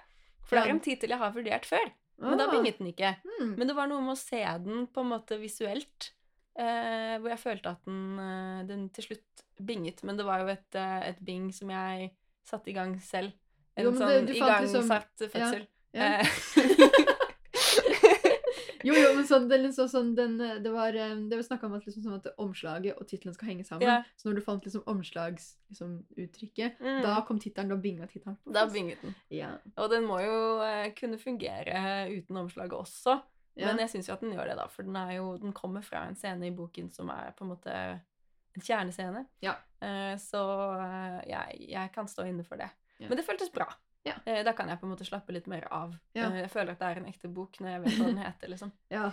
Speaker 1: For det
Speaker 2: Ja.
Speaker 1: er en tittel jeg har vurdert før, men da
Speaker 2: Ah.
Speaker 1: binget den ikke.
Speaker 2: Hmm.
Speaker 1: Men det var noe med å se den på en måte visuelt, eh, hvor jeg følte at den, eh, den til slutt binget. Men det var jo et, eh, et bing som jeg satte i gang selv. En
Speaker 2: Jo, men
Speaker 1: sånn
Speaker 2: igangsatt liksom-
Speaker 1: fødsel.
Speaker 2: Ja.
Speaker 1: Eh,
Speaker 2: Jo, jo, men sånn, det, liksom sånn den, eh, det var, eh, det var snakka om at, liksom, sånn at omslaget og tittelen skal henge sammen.
Speaker 1: Ja.
Speaker 2: Så når du fant liksom omslagsuttrykket,
Speaker 1: Mm.
Speaker 2: da kom tittelen, da binga tittelen.
Speaker 1: da binget den.
Speaker 2: Ja.
Speaker 1: Og den må jo eh, kunne fungere uten omslaget også.
Speaker 2: Ja.
Speaker 1: Men jeg syns jo at den gjør det, da. For den, jo, den kommer fra en scene i boken som er på en måte en kjernescene.
Speaker 2: Ja.
Speaker 1: Eh, så eh, jeg, jeg kan stå inne for det. Men det føltes bra.
Speaker 2: Ja.
Speaker 1: Eh, da kan jeg på en måte slappe litt mer av.
Speaker 2: Ja.
Speaker 1: Eh, jeg føler at det er en ekte bok når jeg vet hva den heter, liksom.
Speaker 2: ja.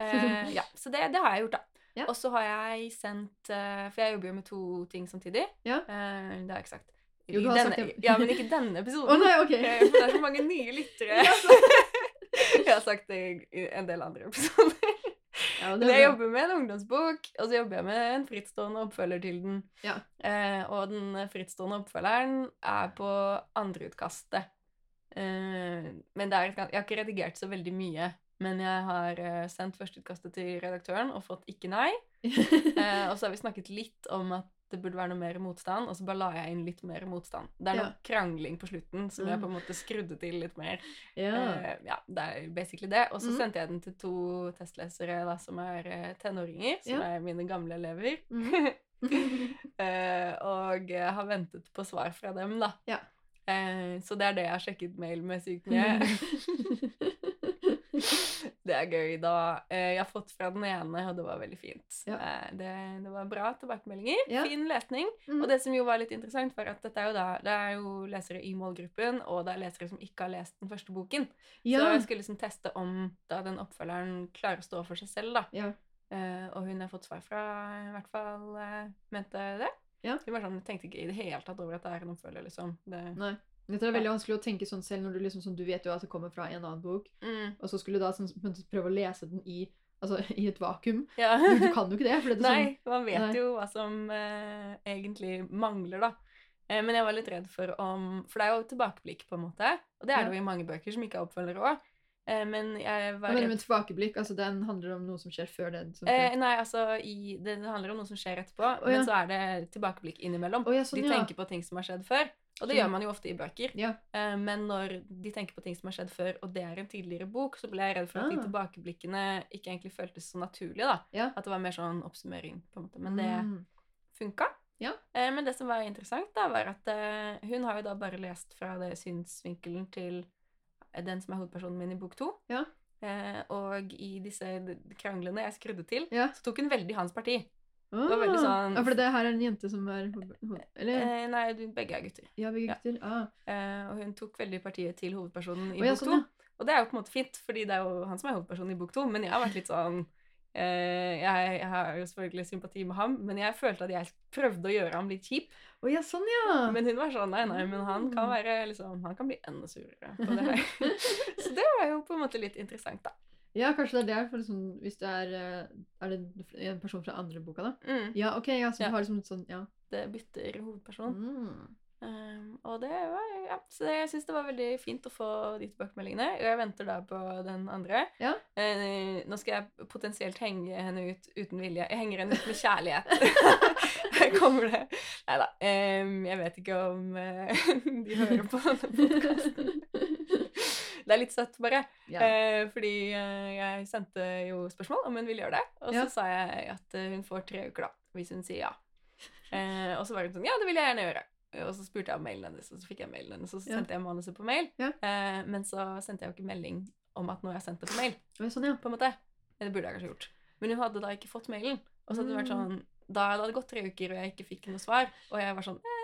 Speaker 1: Eh, ja, Så det, det har jeg gjort, da.
Speaker 2: Ja.
Speaker 1: Og så har jeg sendt eh, For jeg jobber jo med to ting samtidig.
Speaker 2: Ja.
Speaker 1: Eh, det har jeg ikke sagt.
Speaker 2: Jo, du har sagt
Speaker 1: denne,
Speaker 2: det.
Speaker 1: ja, men ikke denne
Speaker 2: episoden.
Speaker 1: episoden.
Speaker 2: nei, ok.
Speaker 1: Eh, For det er så mange nye lyttere. jeg har sagt det i en del andre episoder.
Speaker 2: Ja, det
Speaker 1: jeg jobber med en ungdomsbok, og så jobber jeg med en frittstående oppfølger til den.
Speaker 2: Ja.
Speaker 1: Eh, og den frittstående oppfølgeren er på andreutkastet. Eh, men det er, jeg har ikke redigert så veldig mye Men jeg har eh, sendt førsteutkastet til redaktøren og fått ikke nei. Eh, og så har vi snakket litt om at det burde være noe mer motstand, og så bare la jeg inn litt mer motstand. Det er noe
Speaker 2: Ja.
Speaker 1: krangling på slutten som jeg
Speaker 2: Mm.
Speaker 1: på en måte skrudde til litt mer.
Speaker 2: ja.
Speaker 1: uh, ja, det er basically det. Og så
Speaker 2: Mm.
Speaker 1: sendte jeg den til to testlesere da, som er eh, tenåringer, som
Speaker 2: Ja.
Speaker 1: er mine gamle elever.
Speaker 2: Mm.
Speaker 1: uh, og jeg har ventet på svar fra dem, da.
Speaker 2: Ja.
Speaker 1: Så det er det jeg har sjekket mail med sykt mye. det er gøy, da. Eh, jeg har fått fra den ene, og det var veldig fint.
Speaker 2: Ja.
Speaker 1: Eh, det, det var bra tilbakemeldinger.
Speaker 2: Ja.
Speaker 1: Fin lesning.
Speaker 2: Mm.
Speaker 1: Og det som jo var litt interessant, var at dette er jo da, det er jo lesere i målgruppen, og det er lesere som ikke har lest den første boken.
Speaker 2: ja.
Speaker 1: Så jeg skulle liksom teste om da den oppfølgeren klarer å stå for seg selv, da.
Speaker 2: ja.
Speaker 1: Eh, og hun har fått svar fra, i hvert fall mente det.
Speaker 2: Ja.
Speaker 1: Hun var sånn, tenkte ikke i det hele tatt over at det er en oppfølger, liksom. Det,
Speaker 2: Nei. Dette er veldig vanskelig å tenke sånn selv når du liksom sånn, du vet jo at det kommer fra en annen bok,
Speaker 1: mm,
Speaker 2: og så skulle du da sånn, prøve å lese den i, altså, i et vakuum.
Speaker 1: ja.
Speaker 2: Du, du kan jo ikke det. Det er sånn,
Speaker 1: Nei, man vet
Speaker 2: Nei.
Speaker 1: jo hva som eh, egentlig mangler, da. Eh, men jeg var litt redd for om For det er jo tilbakeblikk, på en måte. Og det er
Speaker 2: Ja.
Speaker 1: det jo i mange bøker som ikke er oppfølgere òg. Eh, men jeg var redd
Speaker 2: med tilbakerblikk? Altså, den handler om noe som skjer før det? Som
Speaker 1: Eh, nei, altså i, det, det handler om noe som skjer etterpå,
Speaker 2: oh, ja.
Speaker 1: men så er det tilbakeblikk innimellom.
Speaker 2: Oh, ja, sånn,
Speaker 1: de
Speaker 2: ja.
Speaker 1: tenker på ting som har skjedd før, og det gjør man jo ofte i bøker.
Speaker 2: Ja.
Speaker 1: Eh, men når de tenker på ting som har skjedd før, og det er en tidligere bok, så ble jeg redd for at de
Speaker 2: Ah.
Speaker 1: tilbakeblikkene ikke egentlig føltes så naturlige. da.
Speaker 2: Ja.
Speaker 1: At det var mer sånn oppsummering, på en måte. Men det
Speaker 2: Mm.
Speaker 1: funka.
Speaker 2: Ja.
Speaker 1: Eh, men det som var interessant, da, var at eh, hun har jo da bare lest fra det synsvinkelen til den som er hovedpersonen min i bok to.
Speaker 2: Ja.
Speaker 1: Og i disse kranglene jeg skrudde til, så tok hun veldig hans parti.
Speaker 2: Ah.
Speaker 1: var veldig sånn-
Speaker 2: Ja, for det her er en jente som er Eller?
Speaker 1: Eh, nei, begge er gutter.
Speaker 2: Ja, begge
Speaker 1: ja.
Speaker 2: Ah.
Speaker 1: Eh, og hun tok veldig partiet til hovedpersonen i
Speaker 2: Å, ja,
Speaker 1: bok
Speaker 2: sånn, ja.
Speaker 1: Og det er jo på en måte fint, fordi det er jo han som er hovedpersonen i bok to. Men jeg har vært litt sånn eh, jeg, jeg har jo selvfølgelig sympati med ham, men jeg følte at jeg prøvde å gjøre ham litt kjip.
Speaker 2: Oh, ja, sånn, ja.
Speaker 1: Men hun var sånn nei, nei, men han kan
Speaker 2: Mm.
Speaker 1: være liksom Han kan bli enda surere på det her. Så det var jo på en måte litt interessant, da.
Speaker 2: Ja, kanskje det er det. For liksom, hvis det er eh, Er det en person fra andre boka, da?
Speaker 1: Mm.
Speaker 2: Ja, OK. Ja, så
Speaker 1: Ja.
Speaker 2: du har liksom sånn Ja.
Speaker 1: Det bytter hovedperson.
Speaker 2: Mm.
Speaker 1: Um, og det var ja, Så det, jeg syns det var veldig fint å få de tilbakemeldingene. Og jeg venter da på den andre.
Speaker 2: Ja.
Speaker 1: Uh, nå skal jeg potensielt henge henne ut uten vilje. Jeg henger henne ut med kjærlighet. Her kommer det. Nei da. jeg vet ikke om uh, de hører på denne podkasten. Det er litt søtt, bare.
Speaker 2: Ja.
Speaker 1: Eh, fordi eh, jeg sendte jo spørsmål om hun ville gjøre det. Og så
Speaker 2: Ja.
Speaker 1: sa jeg at eh, hun får tre uker, da. Hvis hun sier ja. Eh, og så var hun sånn Ja, det vil jeg gjerne gjøre. Og så spurte jeg om mailen hennes, og så fikk jeg mailen hennes, og så sendte jeg manuset på mail. Eh, men så sendte jeg jo ikke melding om at nå har jeg sendt det på mail.
Speaker 2: Sånn, ja.
Speaker 1: på en måte. Det burde jeg kanskje gjort. Men hun hadde da ikke fått mailen. Og så hadde det vært
Speaker 2: Mm.
Speaker 1: sånn Da det hadde gått tre uker, og jeg ikke fikk noe svar, og jeg var sånn eh.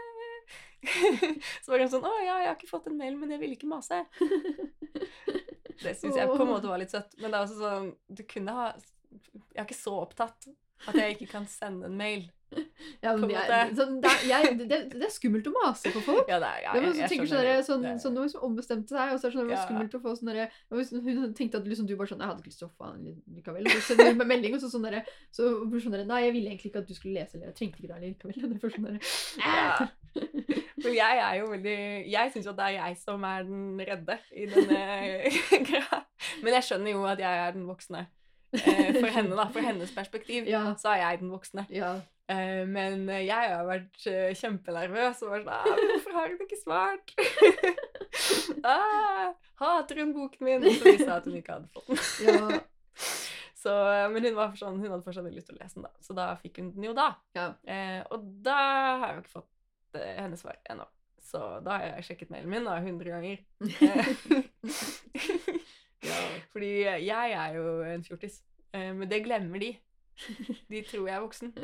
Speaker 1: Så var det sånn 'Å ja, jeg har ikke fått en mail, men jeg ville ikke mase'. Det syns jeg på en måte var litt søtt. Men det er også sånn Du kunne ha Jeg er ikke så opptatt at jeg ikke kan sende en mail.
Speaker 2: ja men jeg, sånn, det, er, jeg, det, det er skummelt å mase på folk.
Speaker 1: Ja, det er, ja,
Speaker 2: det
Speaker 1: jeg,
Speaker 2: sånn,
Speaker 1: jeg skjønner
Speaker 2: sånn,
Speaker 1: det.
Speaker 2: sånn, sånn noen som ombestemte seg, og så er det sånn,
Speaker 1: Ja.
Speaker 2: skummelt å få sånn derre Hun tenkte at liksom, du bare sånn Jeg hadde ikke lyst til å få han likevel. Og så sender hun meg melding, og så sånn derre Så det sånn Nei, jeg ville egentlig ikke at du skulle lese, eller jeg trengte ikke deg likevel. Det er sånn derre
Speaker 1: Ja. For jeg er jo veldig Jeg syns jo at det er jeg som er den redde i denne greia. Men jeg skjønner jo at jeg er den voksne. Eh, For henne, da. For hennes perspektiv
Speaker 2: Ja.
Speaker 1: så er jeg den voksne.
Speaker 2: Ja.
Speaker 1: Eh, Men jeg har vært eh, kjempenervøs og vært sånn «Ah, Hvorfor har hun ikke svart? ah, hater hun boken min? Så viste jeg at hun ikke hadde fått den.
Speaker 2: Ja.
Speaker 1: Så, men hun, var sånn, hun hadde fortsatt lyst til å lese den, da. Så da fikk hun den jo da.
Speaker 2: Ja.
Speaker 1: Eh, og da har jeg jo ikke fått eh, hennes svar ennå. Så da har jeg sjekket mailen min da 100 ganger. Eh,
Speaker 2: Ja.
Speaker 1: Fordi jeg er jo en fjortis. Eh, men det glemmer de. De tror jeg er voksen.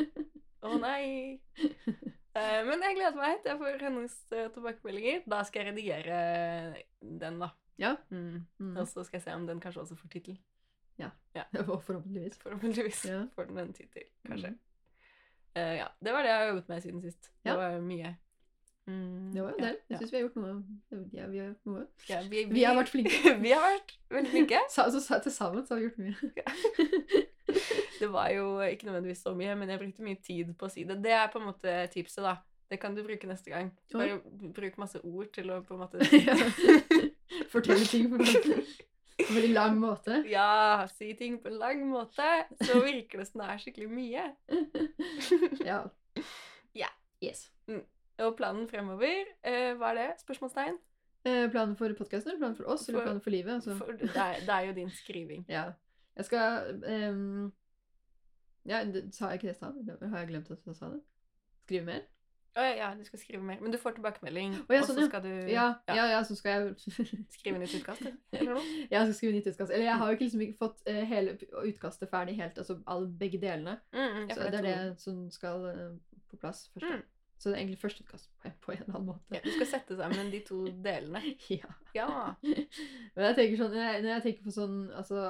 Speaker 1: Å nei. Eh, men jeg gleder meg til jeg får hennes tilbakemeldinger. Da skal jeg redigere den, da.
Speaker 2: Ja.
Speaker 1: Mm.
Speaker 2: Mm.
Speaker 1: Og så skal jeg se om den kanskje også får tittel.
Speaker 2: Og Forhåpentligvis.
Speaker 1: Forhåpentligvis
Speaker 2: Ja.
Speaker 1: får den en tittel, kanskje.
Speaker 2: Mm.
Speaker 1: Eh, ja, det var det jeg har jobbet med siden sist. Det var mye. Mm,
Speaker 2: Det var jo
Speaker 1: ja,
Speaker 2: det. Jeg syns vi har gjort noe. Ja, vi har gjort noe.
Speaker 1: Ja, vi,
Speaker 2: Vi har vært flinke.
Speaker 1: vi har vært veldig flinke.
Speaker 2: så, så, sa- til sammen så har vi gjort mye.
Speaker 1: Det var jo ikke nødvendigvis så mye, men jeg brukte mye tid på å si det. Det er på en måte tipset, da. Det kan du bruke neste gang. Bare bruk masse ord til å på en måte.
Speaker 2: Fortelle ting for. På en lang måte.
Speaker 1: Ja, si ting på en lang måte, så virker det som det er skikkelig mye.
Speaker 2: Ja.
Speaker 1: Ja.
Speaker 2: Yes.
Speaker 1: Og planen fremover, eh, hva er det? Spørsmålstegn?
Speaker 2: Eh, planen for podkasten planen for oss, eller planen for livet? Altså.
Speaker 1: For det er, det er jo din skriving.
Speaker 2: Ja. Jeg skal um, Ja, sa jeg ikke det i stad? Har jeg glemt at jeg sa det? Skrive mer?
Speaker 1: Å ja, ja, du skal skrive mer. Men du får tilbakemelding, og så
Speaker 2: sånn, ja.
Speaker 1: skal du
Speaker 2: Ja, ja, ja, så skal jeg
Speaker 1: skrive nytt utkast, eller noe?
Speaker 2: Ja, Jeg skal skrive nytt utkast. Eller jeg har jo ikke liksom ikke fått uh, hele utkastet ferdig helt, altså alle, begge delene.
Speaker 1: Mm, ja,
Speaker 2: Så det er det som skal uh, på plass først.
Speaker 1: Mm.
Speaker 2: Så det er egentlig første utkast på, på en eller annen måte.
Speaker 1: Ja, du skal sette sammen de to delene.
Speaker 2: Ja.
Speaker 1: Ja.
Speaker 2: Men jeg tenker sånn, når jeg, når jeg tenker på sånn, altså,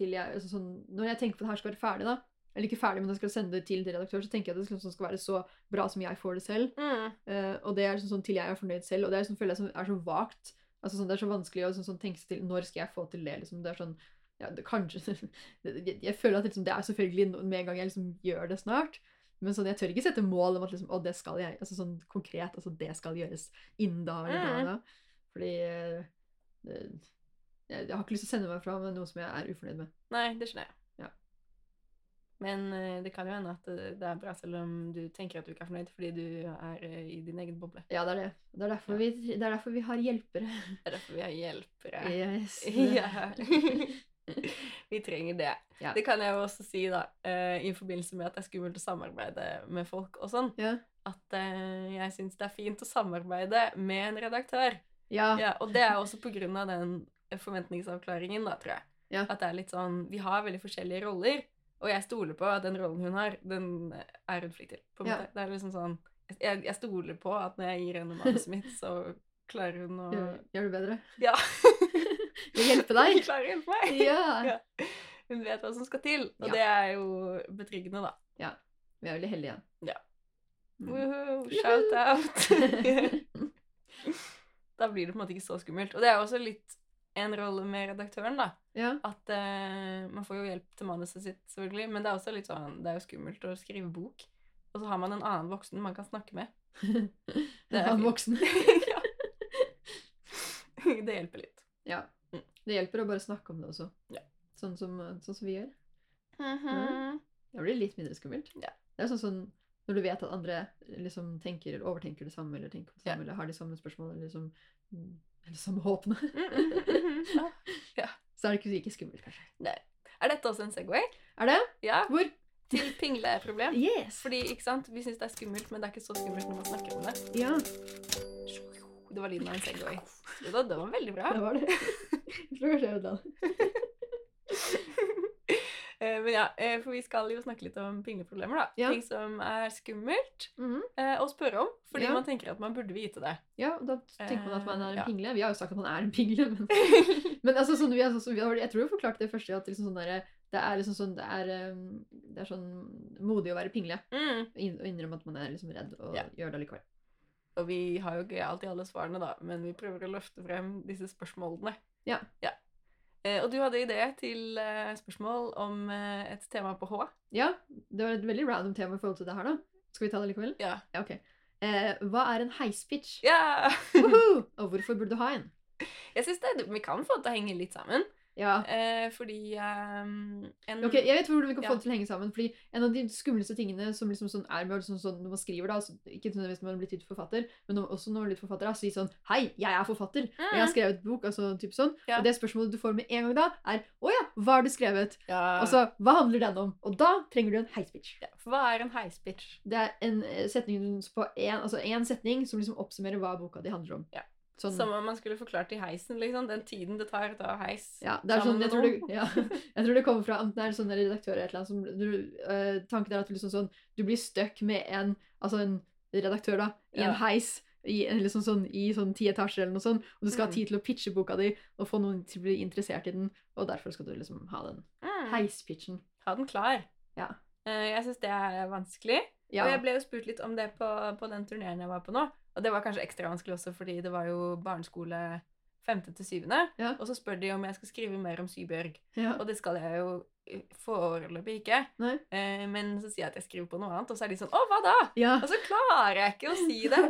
Speaker 2: jeg, altså sånn, når jeg tenker på at det her skal være ferdig da, eller ikke ferdig, men jeg skal sende det til en redaktør, så tenker jeg at det liksom skal være så bra som jeg får det selv.
Speaker 1: Mm.
Speaker 2: Uh, og det er sånn, sånn til jeg er fornøyd selv, og det er sånn, føler jeg som er så vagt. Altså sånn, det er så vanskelig å sånn, sånn, tenke seg til, når skal jeg få til det, liksom. Det er sånn, ja, det, kanskje, jeg, jeg føler at liksom, det er selvfølgelig med en gang jeg liksom gjør det snart, men sånn, jeg tør ikke sette mål om at liksom, å, det skal jeg, altså sånn konkret, altså det skal gjøres innen da, eller da,
Speaker 1: Mm.
Speaker 2: da. Fordi eh, det, jeg, jeg har ikke lyst til å sende meg fra med noe som jeg er ufornøyd med.
Speaker 1: Nei, det skjønner jeg.
Speaker 2: Ja.
Speaker 1: Men eh, det kan jo hende at det, det er bra selv om du tenker at du ikke er fornøyd fordi du er eh, i din egen boble.
Speaker 2: Ja, det er det. Det er derfor, vi, det er derfor vi har hjelpere.
Speaker 1: Det er derfor vi har hjelpere.
Speaker 2: Yes.
Speaker 1: Ja. Vi trenger det.
Speaker 2: Ja.
Speaker 1: Det kan jeg jo også si, da, eh, i forbindelse med at det er skummelt å samarbeide med folk og sånn,
Speaker 2: Ja.
Speaker 1: at eh, jeg syns det er fint å samarbeide med en redaktør.
Speaker 2: Ja.
Speaker 1: Ja, og det er også på grunn av den forventningsavklaringen, da, tror jeg.
Speaker 2: Ja.
Speaker 1: At det er litt sånn Vi har veldig forskjellige roller, og jeg stoler på at den rollen hun har, den er hun flink til. på en
Speaker 2: Ja.
Speaker 1: måte. Det er liksom sånn jeg, jeg stoler på at når jeg gir henne manuset mitt, så klarer hun å
Speaker 2: Gjør, gjør det bedre.
Speaker 1: Ja.
Speaker 2: Vil hjelpe deg.
Speaker 1: Hun klarer å hjelpe meg.
Speaker 2: Ja.
Speaker 1: Ja. Hun vet hva som skal til, og
Speaker 2: Ja.
Speaker 1: det er jo betryggende, da. Ja.
Speaker 2: Vi er veldig heldige.
Speaker 1: Ja.
Speaker 2: Mm.
Speaker 1: Woohoo, shout out! da blir det på en måte ikke så skummelt. Og det er jo også litt en rolle med redaktøren, da.
Speaker 2: Ja.
Speaker 1: At uh, man får jo hjelp til manuset sitt, selvfølgelig, men det er også litt sånn, det er jo skummelt å skrive bok. Og så har man en annen voksen man kan snakke med.
Speaker 2: Det er
Speaker 1: fint.
Speaker 2: voksen.
Speaker 1: ja. Det hjelper litt.
Speaker 2: Ja.
Speaker 1: Mm.
Speaker 2: Det hjelper å bare snakke om det også.
Speaker 1: Ja.
Speaker 2: Sånn, som, sånn som vi gjør.
Speaker 1: Mhm.
Speaker 2: Da blir det litt mindre skummelt.
Speaker 1: Ja.
Speaker 2: Det er sånn, sånn når du vet at andre liksom tenker eller overtenker det samme, eller tenker på det
Speaker 1: Ja.
Speaker 2: eller har de samme spørsmål, eller liksom mm, eller samme håpene,
Speaker 1: Mm, mm, mm. Ja.
Speaker 2: så er det ikke like skummelt, kanskje.
Speaker 1: Er dette også en Segway?
Speaker 2: Er det?
Speaker 1: Ja.
Speaker 2: Hvor?
Speaker 1: Til pingleproblem.
Speaker 2: Yes!
Speaker 1: Fordi, ikke sant, vi syns det er skummelt, men det er ikke så skummelt når man snakker om det.
Speaker 2: Ja,
Speaker 1: Det var lyden av en Segway. Det var, det var veldig bra.
Speaker 2: det var det. Jeg tror kanskje jeg ødela det.
Speaker 1: Eh, Men ja, eh, for vi skal jo snakke litt om pingleproblemer, da.
Speaker 2: Ja.
Speaker 1: Ting som er skummelt
Speaker 2: Mhm.
Speaker 1: eh, å spørre om, fordi
Speaker 2: Ja.
Speaker 1: man tenker at man burde vite det.
Speaker 2: Ja, da tenker man at man er en
Speaker 1: ja.
Speaker 2: pingle. Vi har jo sagt at man er en pingle, men Men altså, sånn, vi sånn, vi har, jeg tror vi forklarte det første, at liksom sånn der, det er liksom sånn, det er, um, det er sånn modig å være pingle.
Speaker 1: mm.
Speaker 2: Og innrømme at man er liksom redd, og
Speaker 1: Ja.
Speaker 2: gjør det allikevel.
Speaker 1: Og vi har jo ikke alltid alle svarene, da, men vi prøver å løfte frem disse spørsmålene.
Speaker 2: Ja.
Speaker 1: Eh, og du hadde idé til eh, spørsmål om eh, et tema på H.
Speaker 2: Ja, det var et veldig random tema i forhold til det her, da. Skal vi ta det likevel?
Speaker 1: Ja.
Speaker 2: Ja, ok. Eh, hva er en heispitch?
Speaker 1: Ja!
Speaker 2: Woohoo! Og hvorfor burde du ha en?
Speaker 1: Jeg syns vi kan få det til å henge litt sammen.
Speaker 2: Ja.
Speaker 1: Eh, fordi um, en
Speaker 2: Ok, Jeg vet hvordan vi kan få det til å henge sammen. fordi En av de skumleste tingene som liksom sånn er med liksom sånn, når man skriver, da, altså, ikke nødvendigvis når man blir blitt forfatter, men også når man blir forfatter, da, si sånn Hei, jeg er forfatter! og Jeg har
Speaker 1: Mm.
Speaker 2: skrevet bok. altså typ sånn.
Speaker 1: Ja.
Speaker 2: Og det spørsmålet du får med en gang da, er Å ja, hva har du skrevet?
Speaker 1: ja,
Speaker 2: Altså, hva handler den om? Og da trenger du en heispitch.
Speaker 1: ja, For hva er en heispitch?
Speaker 2: Det er en eh, setning på en, altså en setning som liksom oppsummerer hva boka di handler om.
Speaker 1: Ja.
Speaker 2: Sånn,
Speaker 1: Som om man skulle forklart i heisen, liksom. Den tiden det tar å ta heis.
Speaker 2: ja, det er sånn, jeg, tror det, ja, jeg tror det kommer fra enten er det sånn redaktør eller noe som du, eh, Tanken er at du liksom sånn Du blir stuck med en Altså en redaktør, da, i
Speaker 1: Ja.
Speaker 2: en heis i, liksom sånn, i sånn ti etasjer eller noe sånt, og du skal ha
Speaker 1: Mm.
Speaker 2: tid til å pitche boka di og få noen til å bli interessert i den, og derfor skal du liksom ha den
Speaker 1: Mm.
Speaker 2: heispitchen.
Speaker 1: Ha den klar.
Speaker 2: Ja.
Speaker 1: Uh, jeg syns det er vanskelig.
Speaker 2: Ja.
Speaker 1: Og jeg ble jo spurt litt om det på, på den turneen jeg var på nå. Og det var kanskje ekstra vanskelig også fordi det var jo barneskole femte til syvende.
Speaker 2: Ja.
Speaker 1: Og så spør de om jeg skal skrive mer om Sybjørg.
Speaker 2: ja.
Speaker 1: Og det skal jeg jo eh, foreløpig ikke. Eh, men så sier jeg at jeg skriver på noe annet, og så er de sånn Å, hva da?
Speaker 2: ja.
Speaker 1: Og så klarer jeg ikke å si det.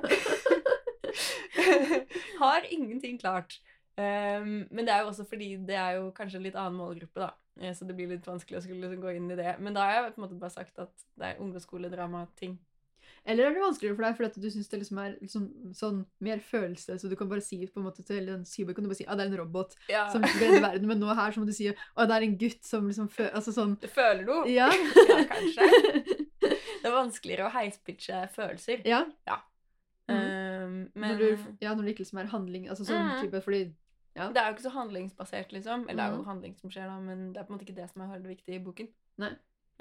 Speaker 1: Har ingenting klart. Um, men det er jo også fordi det er jo kanskje en litt annen målgruppe, da. Eh, Så det blir litt vanskelig å skulle liksom gå inn i det. Men da har jeg på en måte bare sagt at det er ungdomsskoledrama-ting.
Speaker 2: Eller er det vanskeligere for deg fordi du syns det liksom er liksom, sånn mer følelse, så du kan bare si på en måte til den cyborg kan du bare si ah, det er en robot
Speaker 1: Ja,
Speaker 2: som redder verden, men nå her så må du si at det er en gutt som liksom føler Altså sånn
Speaker 1: du føler noe.
Speaker 2: Ja.
Speaker 1: Ja, kanskje. Det er vanskeligere å heispitche følelser.
Speaker 2: ja. Mhm.
Speaker 1: um, men
Speaker 2: når, du, ja, når det ikke liksom er handling Altså sånn
Speaker 1: Mhm.
Speaker 2: type Fordi ja.
Speaker 1: det er jo ikke så handlingsbasert, liksom. Eller det er jo
Speaker 2: Mhm.
Speaker 1: handling som skjer, da, men det er på en måte ikke det som er veldig viktig i boken.
Speaker 2: Nei.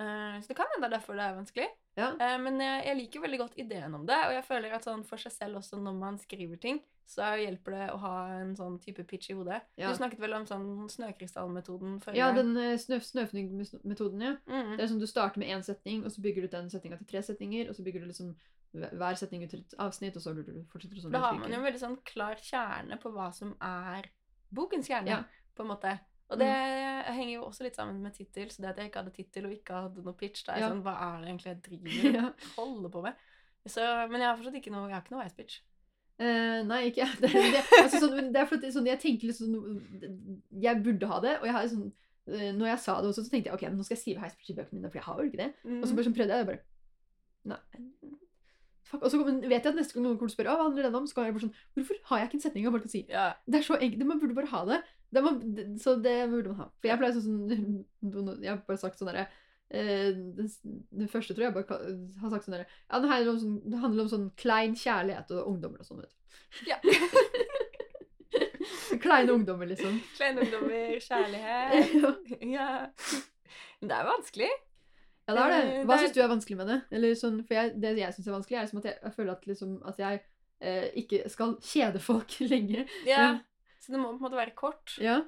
Speaker 1: Uh, så det kan hende det er derfor det er vanskelig.
Speaker 2: Ja.
Speaker 1: Eh, men jeg, jeg liker veldig godt ideen om det, og jeg føler at sånn for seg selv også når man skriver ting, så hjelper det å ha en sånn type pitch i hodet.
Speaker 2: Ja.
Speaker 1: Du snakket vel om sånn snøkrystallmetoden forrige
Speaker 2: Ja, den eh, snø, snøfnugg-metoden, ja.
Speaker 1: Mm.
Speaker 2: Det er sånn Du starter med én setning, og så bygger du ut den setninga til tre setninger, og så bygger du liksom hver setning ut til et avsnitt, og så fortsetter du sånn.
Speaker 1: Da har man jo en veldig sånn klar kjerne på hva som er bokens kjerne,
Speaker 2: Ja.
Speaker 1: på en måte. Og det henger jo også litt sammen med tittel, så det at jeg ikke hadde tittel og ikke hadde noe pitch, da er
Speaker 2: Ja.
Speaker 1: sånn, hva er det egentlig jeg driver
Speaker 2: Ja.
Speaker 1: holder på med? Så, men jeg har fortsatt ikke noe, jeg har ikke noe ice-pitch.
Speaker 2: Uh, nei, ikke jeg. Det, det, altså, sånn, det er fordi sånn, jeg tenker litt sånn Jeg burde ha det, og jeg har sånn eh, Når jeg sa det også, så tenkte jeg ok, nå skal jeg skrive heispitch i bøkene mine, for jeg har jo ikke det. Og så bare sånn prøvde jeg, jeg bare Nei. Og så vet jeg at neste gang noen kommer til å spørre hva handler den om, så kan jeg bare sånn Hvorfor har jeg ikke en setning jeg bare kan si?
Speaker 1: ja.
Speaker 2: Det er så enkelt. Man burde bare ha det. det man, så det burde man ha. For jeg pleier sånn Jeg har bare sagt sånn derre eh, den, den første tror jeg bare har sagt sånn derre Ja, det handler, om sånn, det handler om sånn klein kjærlighet og ungdommer og sånn, vet du.
Speaker 1: Ja.
Speaker 2: Kleine ungdommer, liksom.
Speaker 1: Kleine ungdommer, kjærlighet.
Speaker 2: ja,
Speaker 1: Ja. Men det er vanskelig.
Speaker 2: Det er det.
Speaker 1: Eh,
Speaker 2: Hva syns du er vanskelig med det? Eller sånn, for jeg, Det jeg syns er vanskelig, er liksom at jeg, jeg føler at, liksom, at jeg eh, ikke skal kjede folk lenge.
Speaker 1: Ja. Så det må på en måte være kort.
Speaker 2: Ja.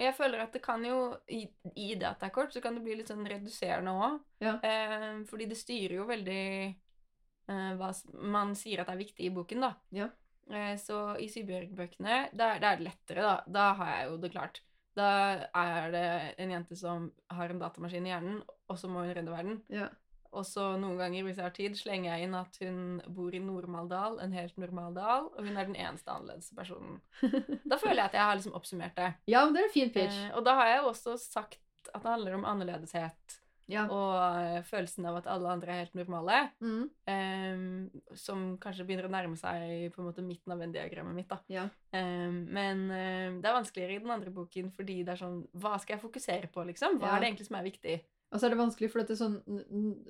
Speaker 1: Jeg føler at det kan jo, i, i det at det er kort, så kan det bli litt sånn reduserende òg.
Speaker 2: Ja.
Speaker 1: Eh, fordi det styrer jo veldig eh, hva man sier at er viktig i boken, da.
Speaker 2: Ja.
Speaker 1: Eh, så i Sybjørg-bøkene, da, da er det lettere, da. Da har jeg jo det klart. Da er det en jente som har en datamaskin i hjernen, og så må hun redde verden.
Speaker 2: ja.
Speaker 1: Og så noen ganger, hvis jeg har tid, slenger jeg inn at hun bor i Nordmaldal, en helt normal dal, og hun er den eneste annerledes personen. Da føler jeg at jeg har liksom oppsummert det.
Speaker 2: ja, det er en fin pitch.
Speaker 1: Eh, og da har jeg også sagt at det handler om annerledeshet
Speaker 2: Ja.
Speaker 1: og følelsen av at alle andre er helt normale,
Speaker 2: Mm.
Speaker 1: um, som kanskje begynner å nærme seg på en måte midten av Venn-diagrammet mitt. da.
Speaker 2: ja.
Speaker 1: Um, men um, det er vanskeligere i den andre boken fordi det er sånn Hva skal jeg fokusere på, liksom? Hva
Speaker 2: Ja.
Speaker 1: er det egentlig som er viktig?
Speaker 2: Og så er det vanskelig, for dette det, sånn,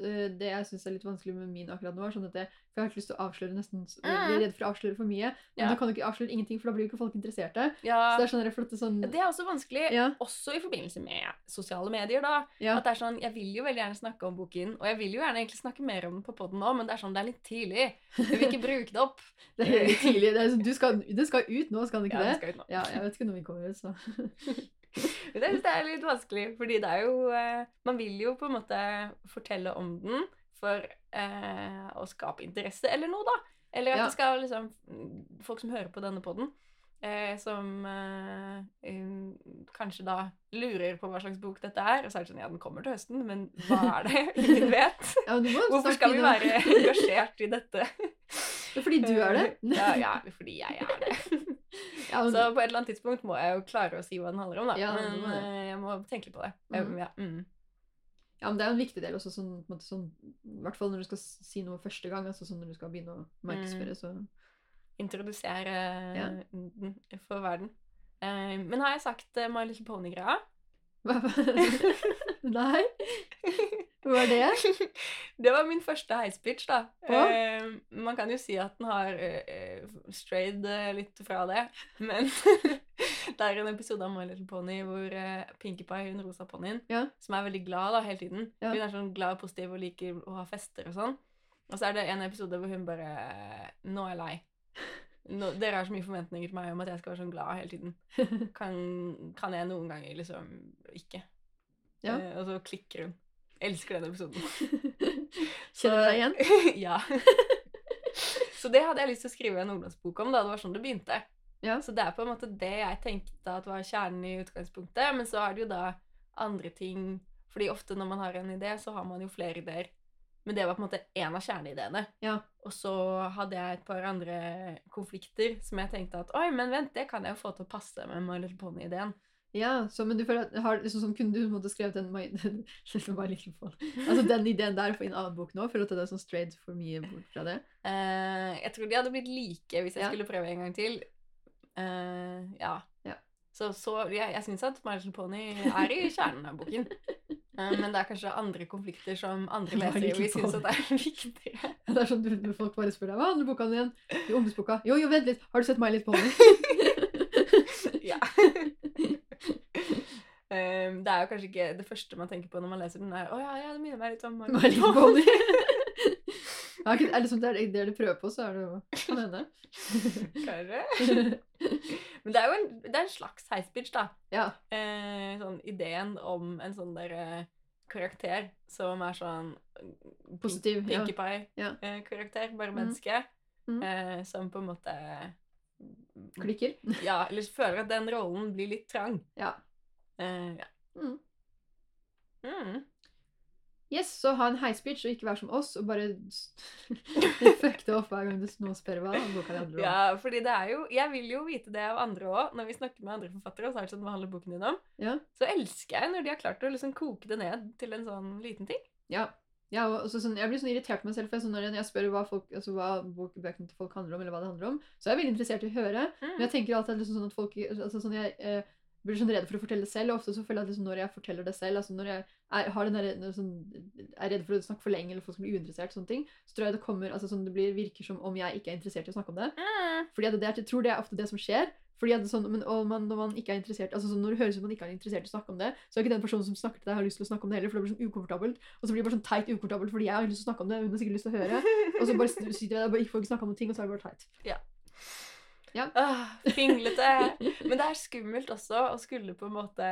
Speaker 2: eh, det jeg syns er litt vanskelig med min akkurat nå, er sånn at jeg, for jeg har ikke lyst til å avsløre nesten Jeg er redd for å avsløre for mye. Men
Speaker 1: Ja.
Speaker 2: da kan du ikke avsløre ingenting, for da blir jo ikke folk interesserte.
Speaker 1: Ja,
Speaker 2: Så det er sånn, er sånn
Speaker 1: det er også vanskelig,
Speaker 2: Ja.
Speaker 1: også i forbindelse med sosiale medier. da,
Speaker 2: ja.
Speaker 1: At det er sånn, Jeg vil jo veldig gjerne snakke om boken, og jeg vil jo gjerne egentlig snakke mer om den på poden nå, men det er sånn, det er litt tidlig. Jeg vil ikke bruke det opp.
Speaker 2: Det er litt tidlig. Det er sånn, du skal, det skal ut nå, skal det ikke
Speaker 1: Ja, det
Speaker 2: det?
Speaker 1: skal ut nå.
Speaker 2: Ja, jeg vet ikke når vi kommer ut, så
Speaker 1: Men jeg synes det er litt vanskelig, fordi det er jo eh, Man vil jo på en måte fortelle om den for eh, å skape interesse eller noe, da. Eller at
Speaker 2: Ja.
Speaker 1: det skal liksom Folk som hører på denne poden, eh, som eh, um, kanskje da lurer på hva slags bok dette er, og så er det sånn Ja, den kommer til høsten, men hva er det? Ingen vet.
Speaker 2: ja,
Speaker 1: Hvorfor skal vi være engasjert i dette?
Speaker 2: Det fordi du er det.
Speaker 1: Ja, ja, fordi jeg er det.
Speaker 2: Ja, men,
Speaker 1: Så på et eller annet tidspunkt må jeg jo klare å si hva den handler om, da.
Speaker 2: Ja,
Speaker 1: Men
Speaker 2: må
Speaker 1: eh, jeg må tenke litt på det.
Speaker 2: Mm.
Speaker 1: Ja, mm.
Speaker 2: ja, men det er jo en viktig del også, sånn, måte, sånn, i hvert fall når du skal si noe første gang, altså sånn når du skal begynne å markedsføre, så
Speaker 1: Introdusere
Speaker 2: Ja.
Speaker 1: den for verden. Uh, men har jeg sagt uh, My Little Pony-greia?
Speaker 2: Nei? Hva er det?
Speaker 1: det var min første heispitch, da. Eh, man kan jo si at den har eh, strayed eh, litt fra det, men det er en episode av My Little Pony hvor eh, Pinkie Pie, hun rosa ponnien,
Speaker 2: Ja.
Speaker 1: som er veldig glad da hele tiden
Speaker 2: Ja.
Speaker 1: Hun er sånn glad og positiv og liker å ha fester og sånn. Og så er det en episode hvor hun bare Nå er jeg lei. Nå, dere har så mye forventninger til meg om at jeg skal være sånn glad hele tiden. Kan, kan jeg noen ganger liksom ikke?
Speaker 2: Ja.
Speaker 1: Eh, og så klikker hun. Elsker den episoden.
Speaker 2: Kjenner du deg igjen?
Speaker 1: ja. så det hadde jeg lyst til å skrive en ungdomsbok om. da, Det var sånn det begynte.
Speaker 2: Ja.
Speaker 1: Så det er på en måte det jeg tenkte at var kjernen i utgangspunktet. Men så er det jo da andre ting Fordi ofte når man har en idé, så har man jo flere ideer. Men det var på en måte en av kjerneideene.
Speaker 2: Ja.
Speaker 1: Og så hadde jeg et par andre konflikter som jeg tenkte at oi, men vent, det kan jeg jo få til å passe med My Little Pony-ideen.
Speaker 2: Ja, så, men du føler at har, liksom, sånn, Kunne du måte skrevet den den, Altså den ideen der for en annen bok nå? Føler du at det er sånn straight for mye bort fra det?
Speaker 1: Uh, jeg tror de hadde blitt like hvis jeg
Speaker 2: Ja.
Speaker 1: skulle prøve en gang til. Uh, ja.
Speaker 2: Ja.
Speaker 1: Så, så jeg, jeg syns at My Pony er i kjernen av boken. Eh, men det er kanskje andre konflikter som andre lesere vil synes
Speaker 2: at
Speaker 1: at er viktigere.
Speaker 2: Det er sånn du, folk bare spør deg hva handler boka igjen? Jo, ungdomsboka. Jo, jo, vent litt. Har du sett My Little Pony?
Speaker 1: ja. Eh, det er jo kanskje ikke det første man tenker på når man leser den. er, Å ja, ja, det minner meg litt om
Speaker 2: Margot Pony. ja, er det, sånn, det er det du prøver på, så er det jo Kan hende.
Speaker 1: Kanskje. Men det er jo en, det er en slags heispitch, da.
Speaker 2: ja.
Speaker 1: eh, sånn ideen om en sånn der eh, karakter som er sånn
Speaker 2: Positiv, ja.
Speaker 1: Pinkie
Speaker 2: Ja.
Speaker 1: Pie-karakter, bare
Speaker 2: mm.
Speaker 1: menneske.
Speaker 2: Mhm.
Speaker 1: Eh, som på en måte
Speaker 2: Klikker.
Speaker 1: Ja, eller føler at den rollen blir litt trang.
Speaker 2: Ja.
Speaker 1: Eh, ja.
Speaker 2: Mm.
Speaker 1: Mm.
Speaker 2: Yes, så ha en heispitch og ikke være som oss og bare fuck det opp hver gang du noen spør hva boka di handler om.
Speaker 1: ja, fordi det er jo Jeg vil jo vite det av andre òg. Når vi snakker med andre forfattere, og så er det sånn, hva handler boken din om?
Speaker 2: Ja.
Speaker 1: Så elsker jeg når de har klart å liksom koke det ned til en sånn liten ting.
Speaker 2: Ja. Ja, og sånn, jeg blir sånn irritert på meg selv, for jeg, sånn, når jeg spør hva, folk, altså, hva bok- bøkene til folk handler om, eller hva det handler om, så er jeg veldig interessert i å høre. Men jeg tenker alltid liksom sånn at folk altså sånn jeg eh, blir sånn redd for å fortelle det selv, og ofte så føler jeg at liksom når jeg forteller det selv, altså når jeg er, har den der, sånn, er redd for å snakke for lenge, eller folk som blir uinteressert, sånne ting, så tror jeg det kommer, altså sånn, det blir, virker som om jeg ikke er interessert i å snakke om det.
Speaker 1: Mm.
Speaker 2: Fordi at det er, jeg tror det er ofte det som skjer. Fordi at det sånn, men, man, når man ikke er interessert, altså sånn, når det høres ut som man ikke er interessert i å snakke om det, så er ikke den personen som snakker til deg, har lyst til å snakke om det heller, for det blir sånn ukomfortabelt. Og så blir det bare sånn teit ukomfortabelt fordi jeg har lyst til å snakke om det, hun har sikkert lyst til å høre. Og så bare sitter jeg der og ikke får snakke om noen ting, og så er det bare teit.
Speaker 1: Ah, pinglete. Men det er skummelt også å skulle på en måte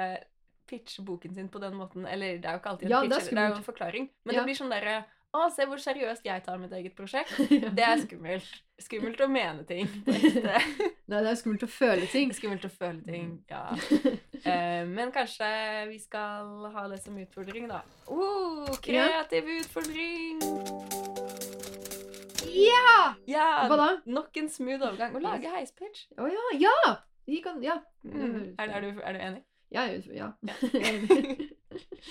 Speaker 1: pitche boken sin på den måten. Eller det er jo ikke alltid en
Speaker 2: Ja, det er
Speaker 1: pitch, det er jo en forklaring. Men
Speaker 2: Ja.
Speaker 1: det blir sånn derre Å, se hvor seriøst jeg tar mitt eget prosjekt.
Speaker 2: Ja.
Speaker 1: Det er skummelt. Skummelt å mene ting.
Speaker 2: Nei, det er skummelt å føle ting.
Speaker 1: Skummelt å føle ting, ja. Eh, men kanskje vi skal ha det som utfordring, da. Oh, kreativ utfordring!
Speaker 2: Ja!
Speaker 1: Ja,
Speaker 2: Hva da?
Speaker 1: nok en smooth overgang. Å lage heispitch.
Speaker 2: Å ja, ja! Vi kan, ja.
Speaker 1: Mm. Er, er, du, er du enig?
Speaker 2: Ja, ja.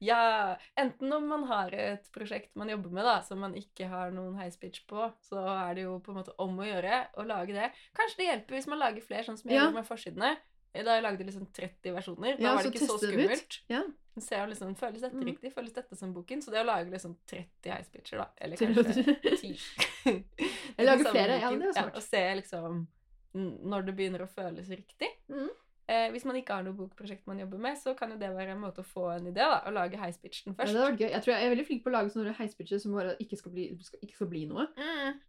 Speaker 1: Ja, enten om man har et prosjekt man jobber med da, som man ikke har noen heispitch på, så er det jo på en måte om å gjøre å lage det. Kanskje det hjelper hvis man lager flere, sånn som jeg
Speaker 2: Ja.
Speaker 1: gjorde med forsidene. Da jeg lagde liksom 30 versjoner, da
Speaker 2: Ja,
Speaker 1: var det ikke så skummelt.
Speaker 2: Ja.
Speaker 1: Så jeg liksom, Føles dette
Speaker 2: Mm.
Speaker 1: riktig? Føles dette som boken? Så det å lage liksom 30 heispitcher, da, eller kanskje 10
Speaker 2: Jeg lager flere, ja, det er smart.
Speaker 1: og se liksom når det begynner å føles riktig.
Speaker 2: Mm.
Speaker 1: Eh, hvis man ikke har noe bokprosjekt man jobber med, så kan jo det være en måte å få en idé, da. Å lage heispitchen
Speaker 2: Ja,
Speaker 1: først.
Speaker 2: det var gøy. Jeg tror jeg er veldig flink på å lage sånne heispitcher som ikke skal bli, ikke skal bli noe.
Speaker 1: Mm.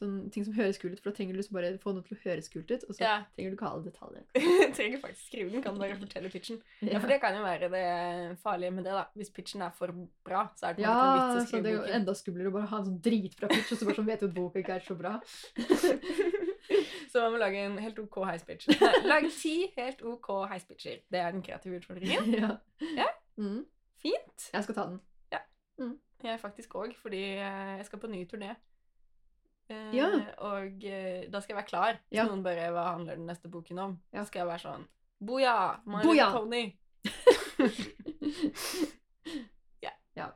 Speaker 2: Sånne ting som høres kult ut, for da trenger du liksom bare få noe til å høres kult ut, og så
Speaker 1: Ja.
Speaker 2: trenger du ikke alle detaljer.
Speaker 1: Trenger faktisk skrive den, kan bare fortelle pitchen. Ja, for det kan jo være det farlige med det, da. Hvis pitchen er for bra, så er det på litt vits
Speaker 2: Ja,
Speaker 1: ikke noe vits å
Speaker 2: så det er jo enda skumlere å bare ha en sånn dritbra pitch, og så bare sånn vet du at boka ikke er så bra.
Speaker 1: så man må lage en helt OK heispitch. Lag ti helt OK heispitcher. Det er den kreative utfordringen.
Speaker 2: ja.
Speaker 1: Ja.
Speaker 2: Mm.
Speaker 1: Fint.
Speaker 2: Jeg skal ta den.
Speaker 1: Jeg faktisk òg, fordi eh, jeg skal på ny turné. Eh,
Speaker 2: Ja.
Speaker 1: Og eh, da skal jeg være klar. Hvis
Speaker 2: Ja.
Speaker 1: noen bare Hva handler den neste boken om?
Speaker 2: Ja.
Speaker 1: Så skal jeg være sånn Boja! Maria
Speaker 2: Boja!
Speaker 1: yeah.
Speaker 2: Ja.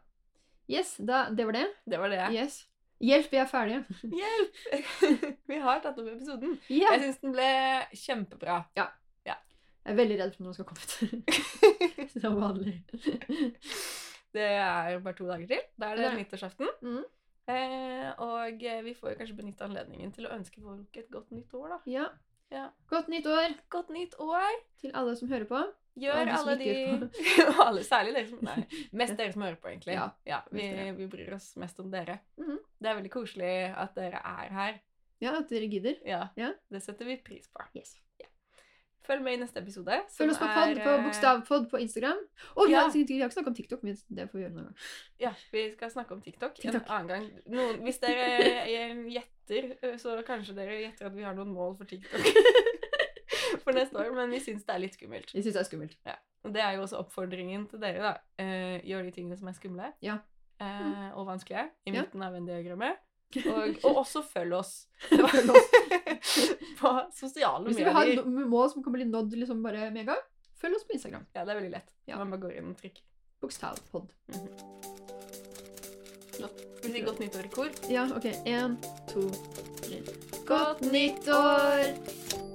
Speaker 2: Yes, da, det var det.
Speaker 1: Det var det.
Speaker 2: Yes. Hjelp, vi er ferdige.
Speaker 1: Hjelp! Vi har tatt opp episoden.
Speaker 2: Yeah.
Speaker 1: Jeg syns den ble kjempebra.
Speaker 2: ja, Jeg er veldig redd for når den skal komme ut. Som vanlig.
Speaker 1: Det er bare to dager til. Da er det
Speaker 2: Ja.
Speaker 1: nyttårsaften.
Speaker 2: Mhm.
Speaker 1: Eh, og vi får jo kanskje benytte anledningen til å ønske folk et godt nytt år, da.
Speaker 2: Ja.
Speaker 1: Ja.
Speaker 2: Godt nytt år
Speaker 1: Godt nytt år!
Speaker 2: til alle som hører på.
Speaker 1: Gjør
Speaker 2: alle
Speaker 1: de Og alle, Særlig dere som Nei, mest dere som hører på, egentlig.
Speaker 2: Ja,
Speaker 1: vi, vi bryr oss mest om dere.
Speaker 2: Mhm.
Speaker 1: Det er veldig koselig at dere er her.
Speaker 2: Ja, at dere gidder.
Speaker 1: Ja,
Speaker 2: Ja.
Speaker 1: Det setter vi pris på.
Speaker 2: Yes.
Speaker 1: Følg med i neste episode.
Speaker 2: Følg oss på pod, på
Speaker 1: eh,
Speaker 2: bokstavpod på Instagram. Og vi
Speaker 1: Ja.
Speaker 2: har, vi har ikke snakket om TikTok, men det får vi gjøre noen gang.
Speaker 1: Ja, vi skal snakke om TikTok,
Speaker 2: TikTok.
Speaker 1: en annen gang. Noen, hvis dere eh, gjetter, eh, så kanskje dere gjetter at vi har noen mål for TikTok for neste år, men vi syns det er litt skummelt.
Speaker 2: Vi syns det er skummelt.
Speaker 1: Og det er jo også oppfordringen til dere, da. Eh, gjør de tingene som er skumle.
Speaker 2: Ja.
Speaker 1: eh, og vanskelige i
Speaker 2: Ja.
Speaker 1: midten av Venn-diagrammet. Og, og også følg oss
Speaker 2: Følg oss.
Speaker 1: på sosiale medier.
Speaker 2: Hvis du vil ha
Speaker 1: medier.
Speaker 2: mål som kan bli nådd liksom bare med en gang, følg oss på Instagram.
Speaker 1: Ja, det er veldig lett.
Speaker 2: Ja.
Speaker 1: Man bare går inn og trykker.
Speaker 2: Bokstavpod.
Speaker 1: Skal vi si godt nyttår i kor?
Speaker 2: Ja, OK. Én, to, tre.
Speaker 1: Godt nyttår!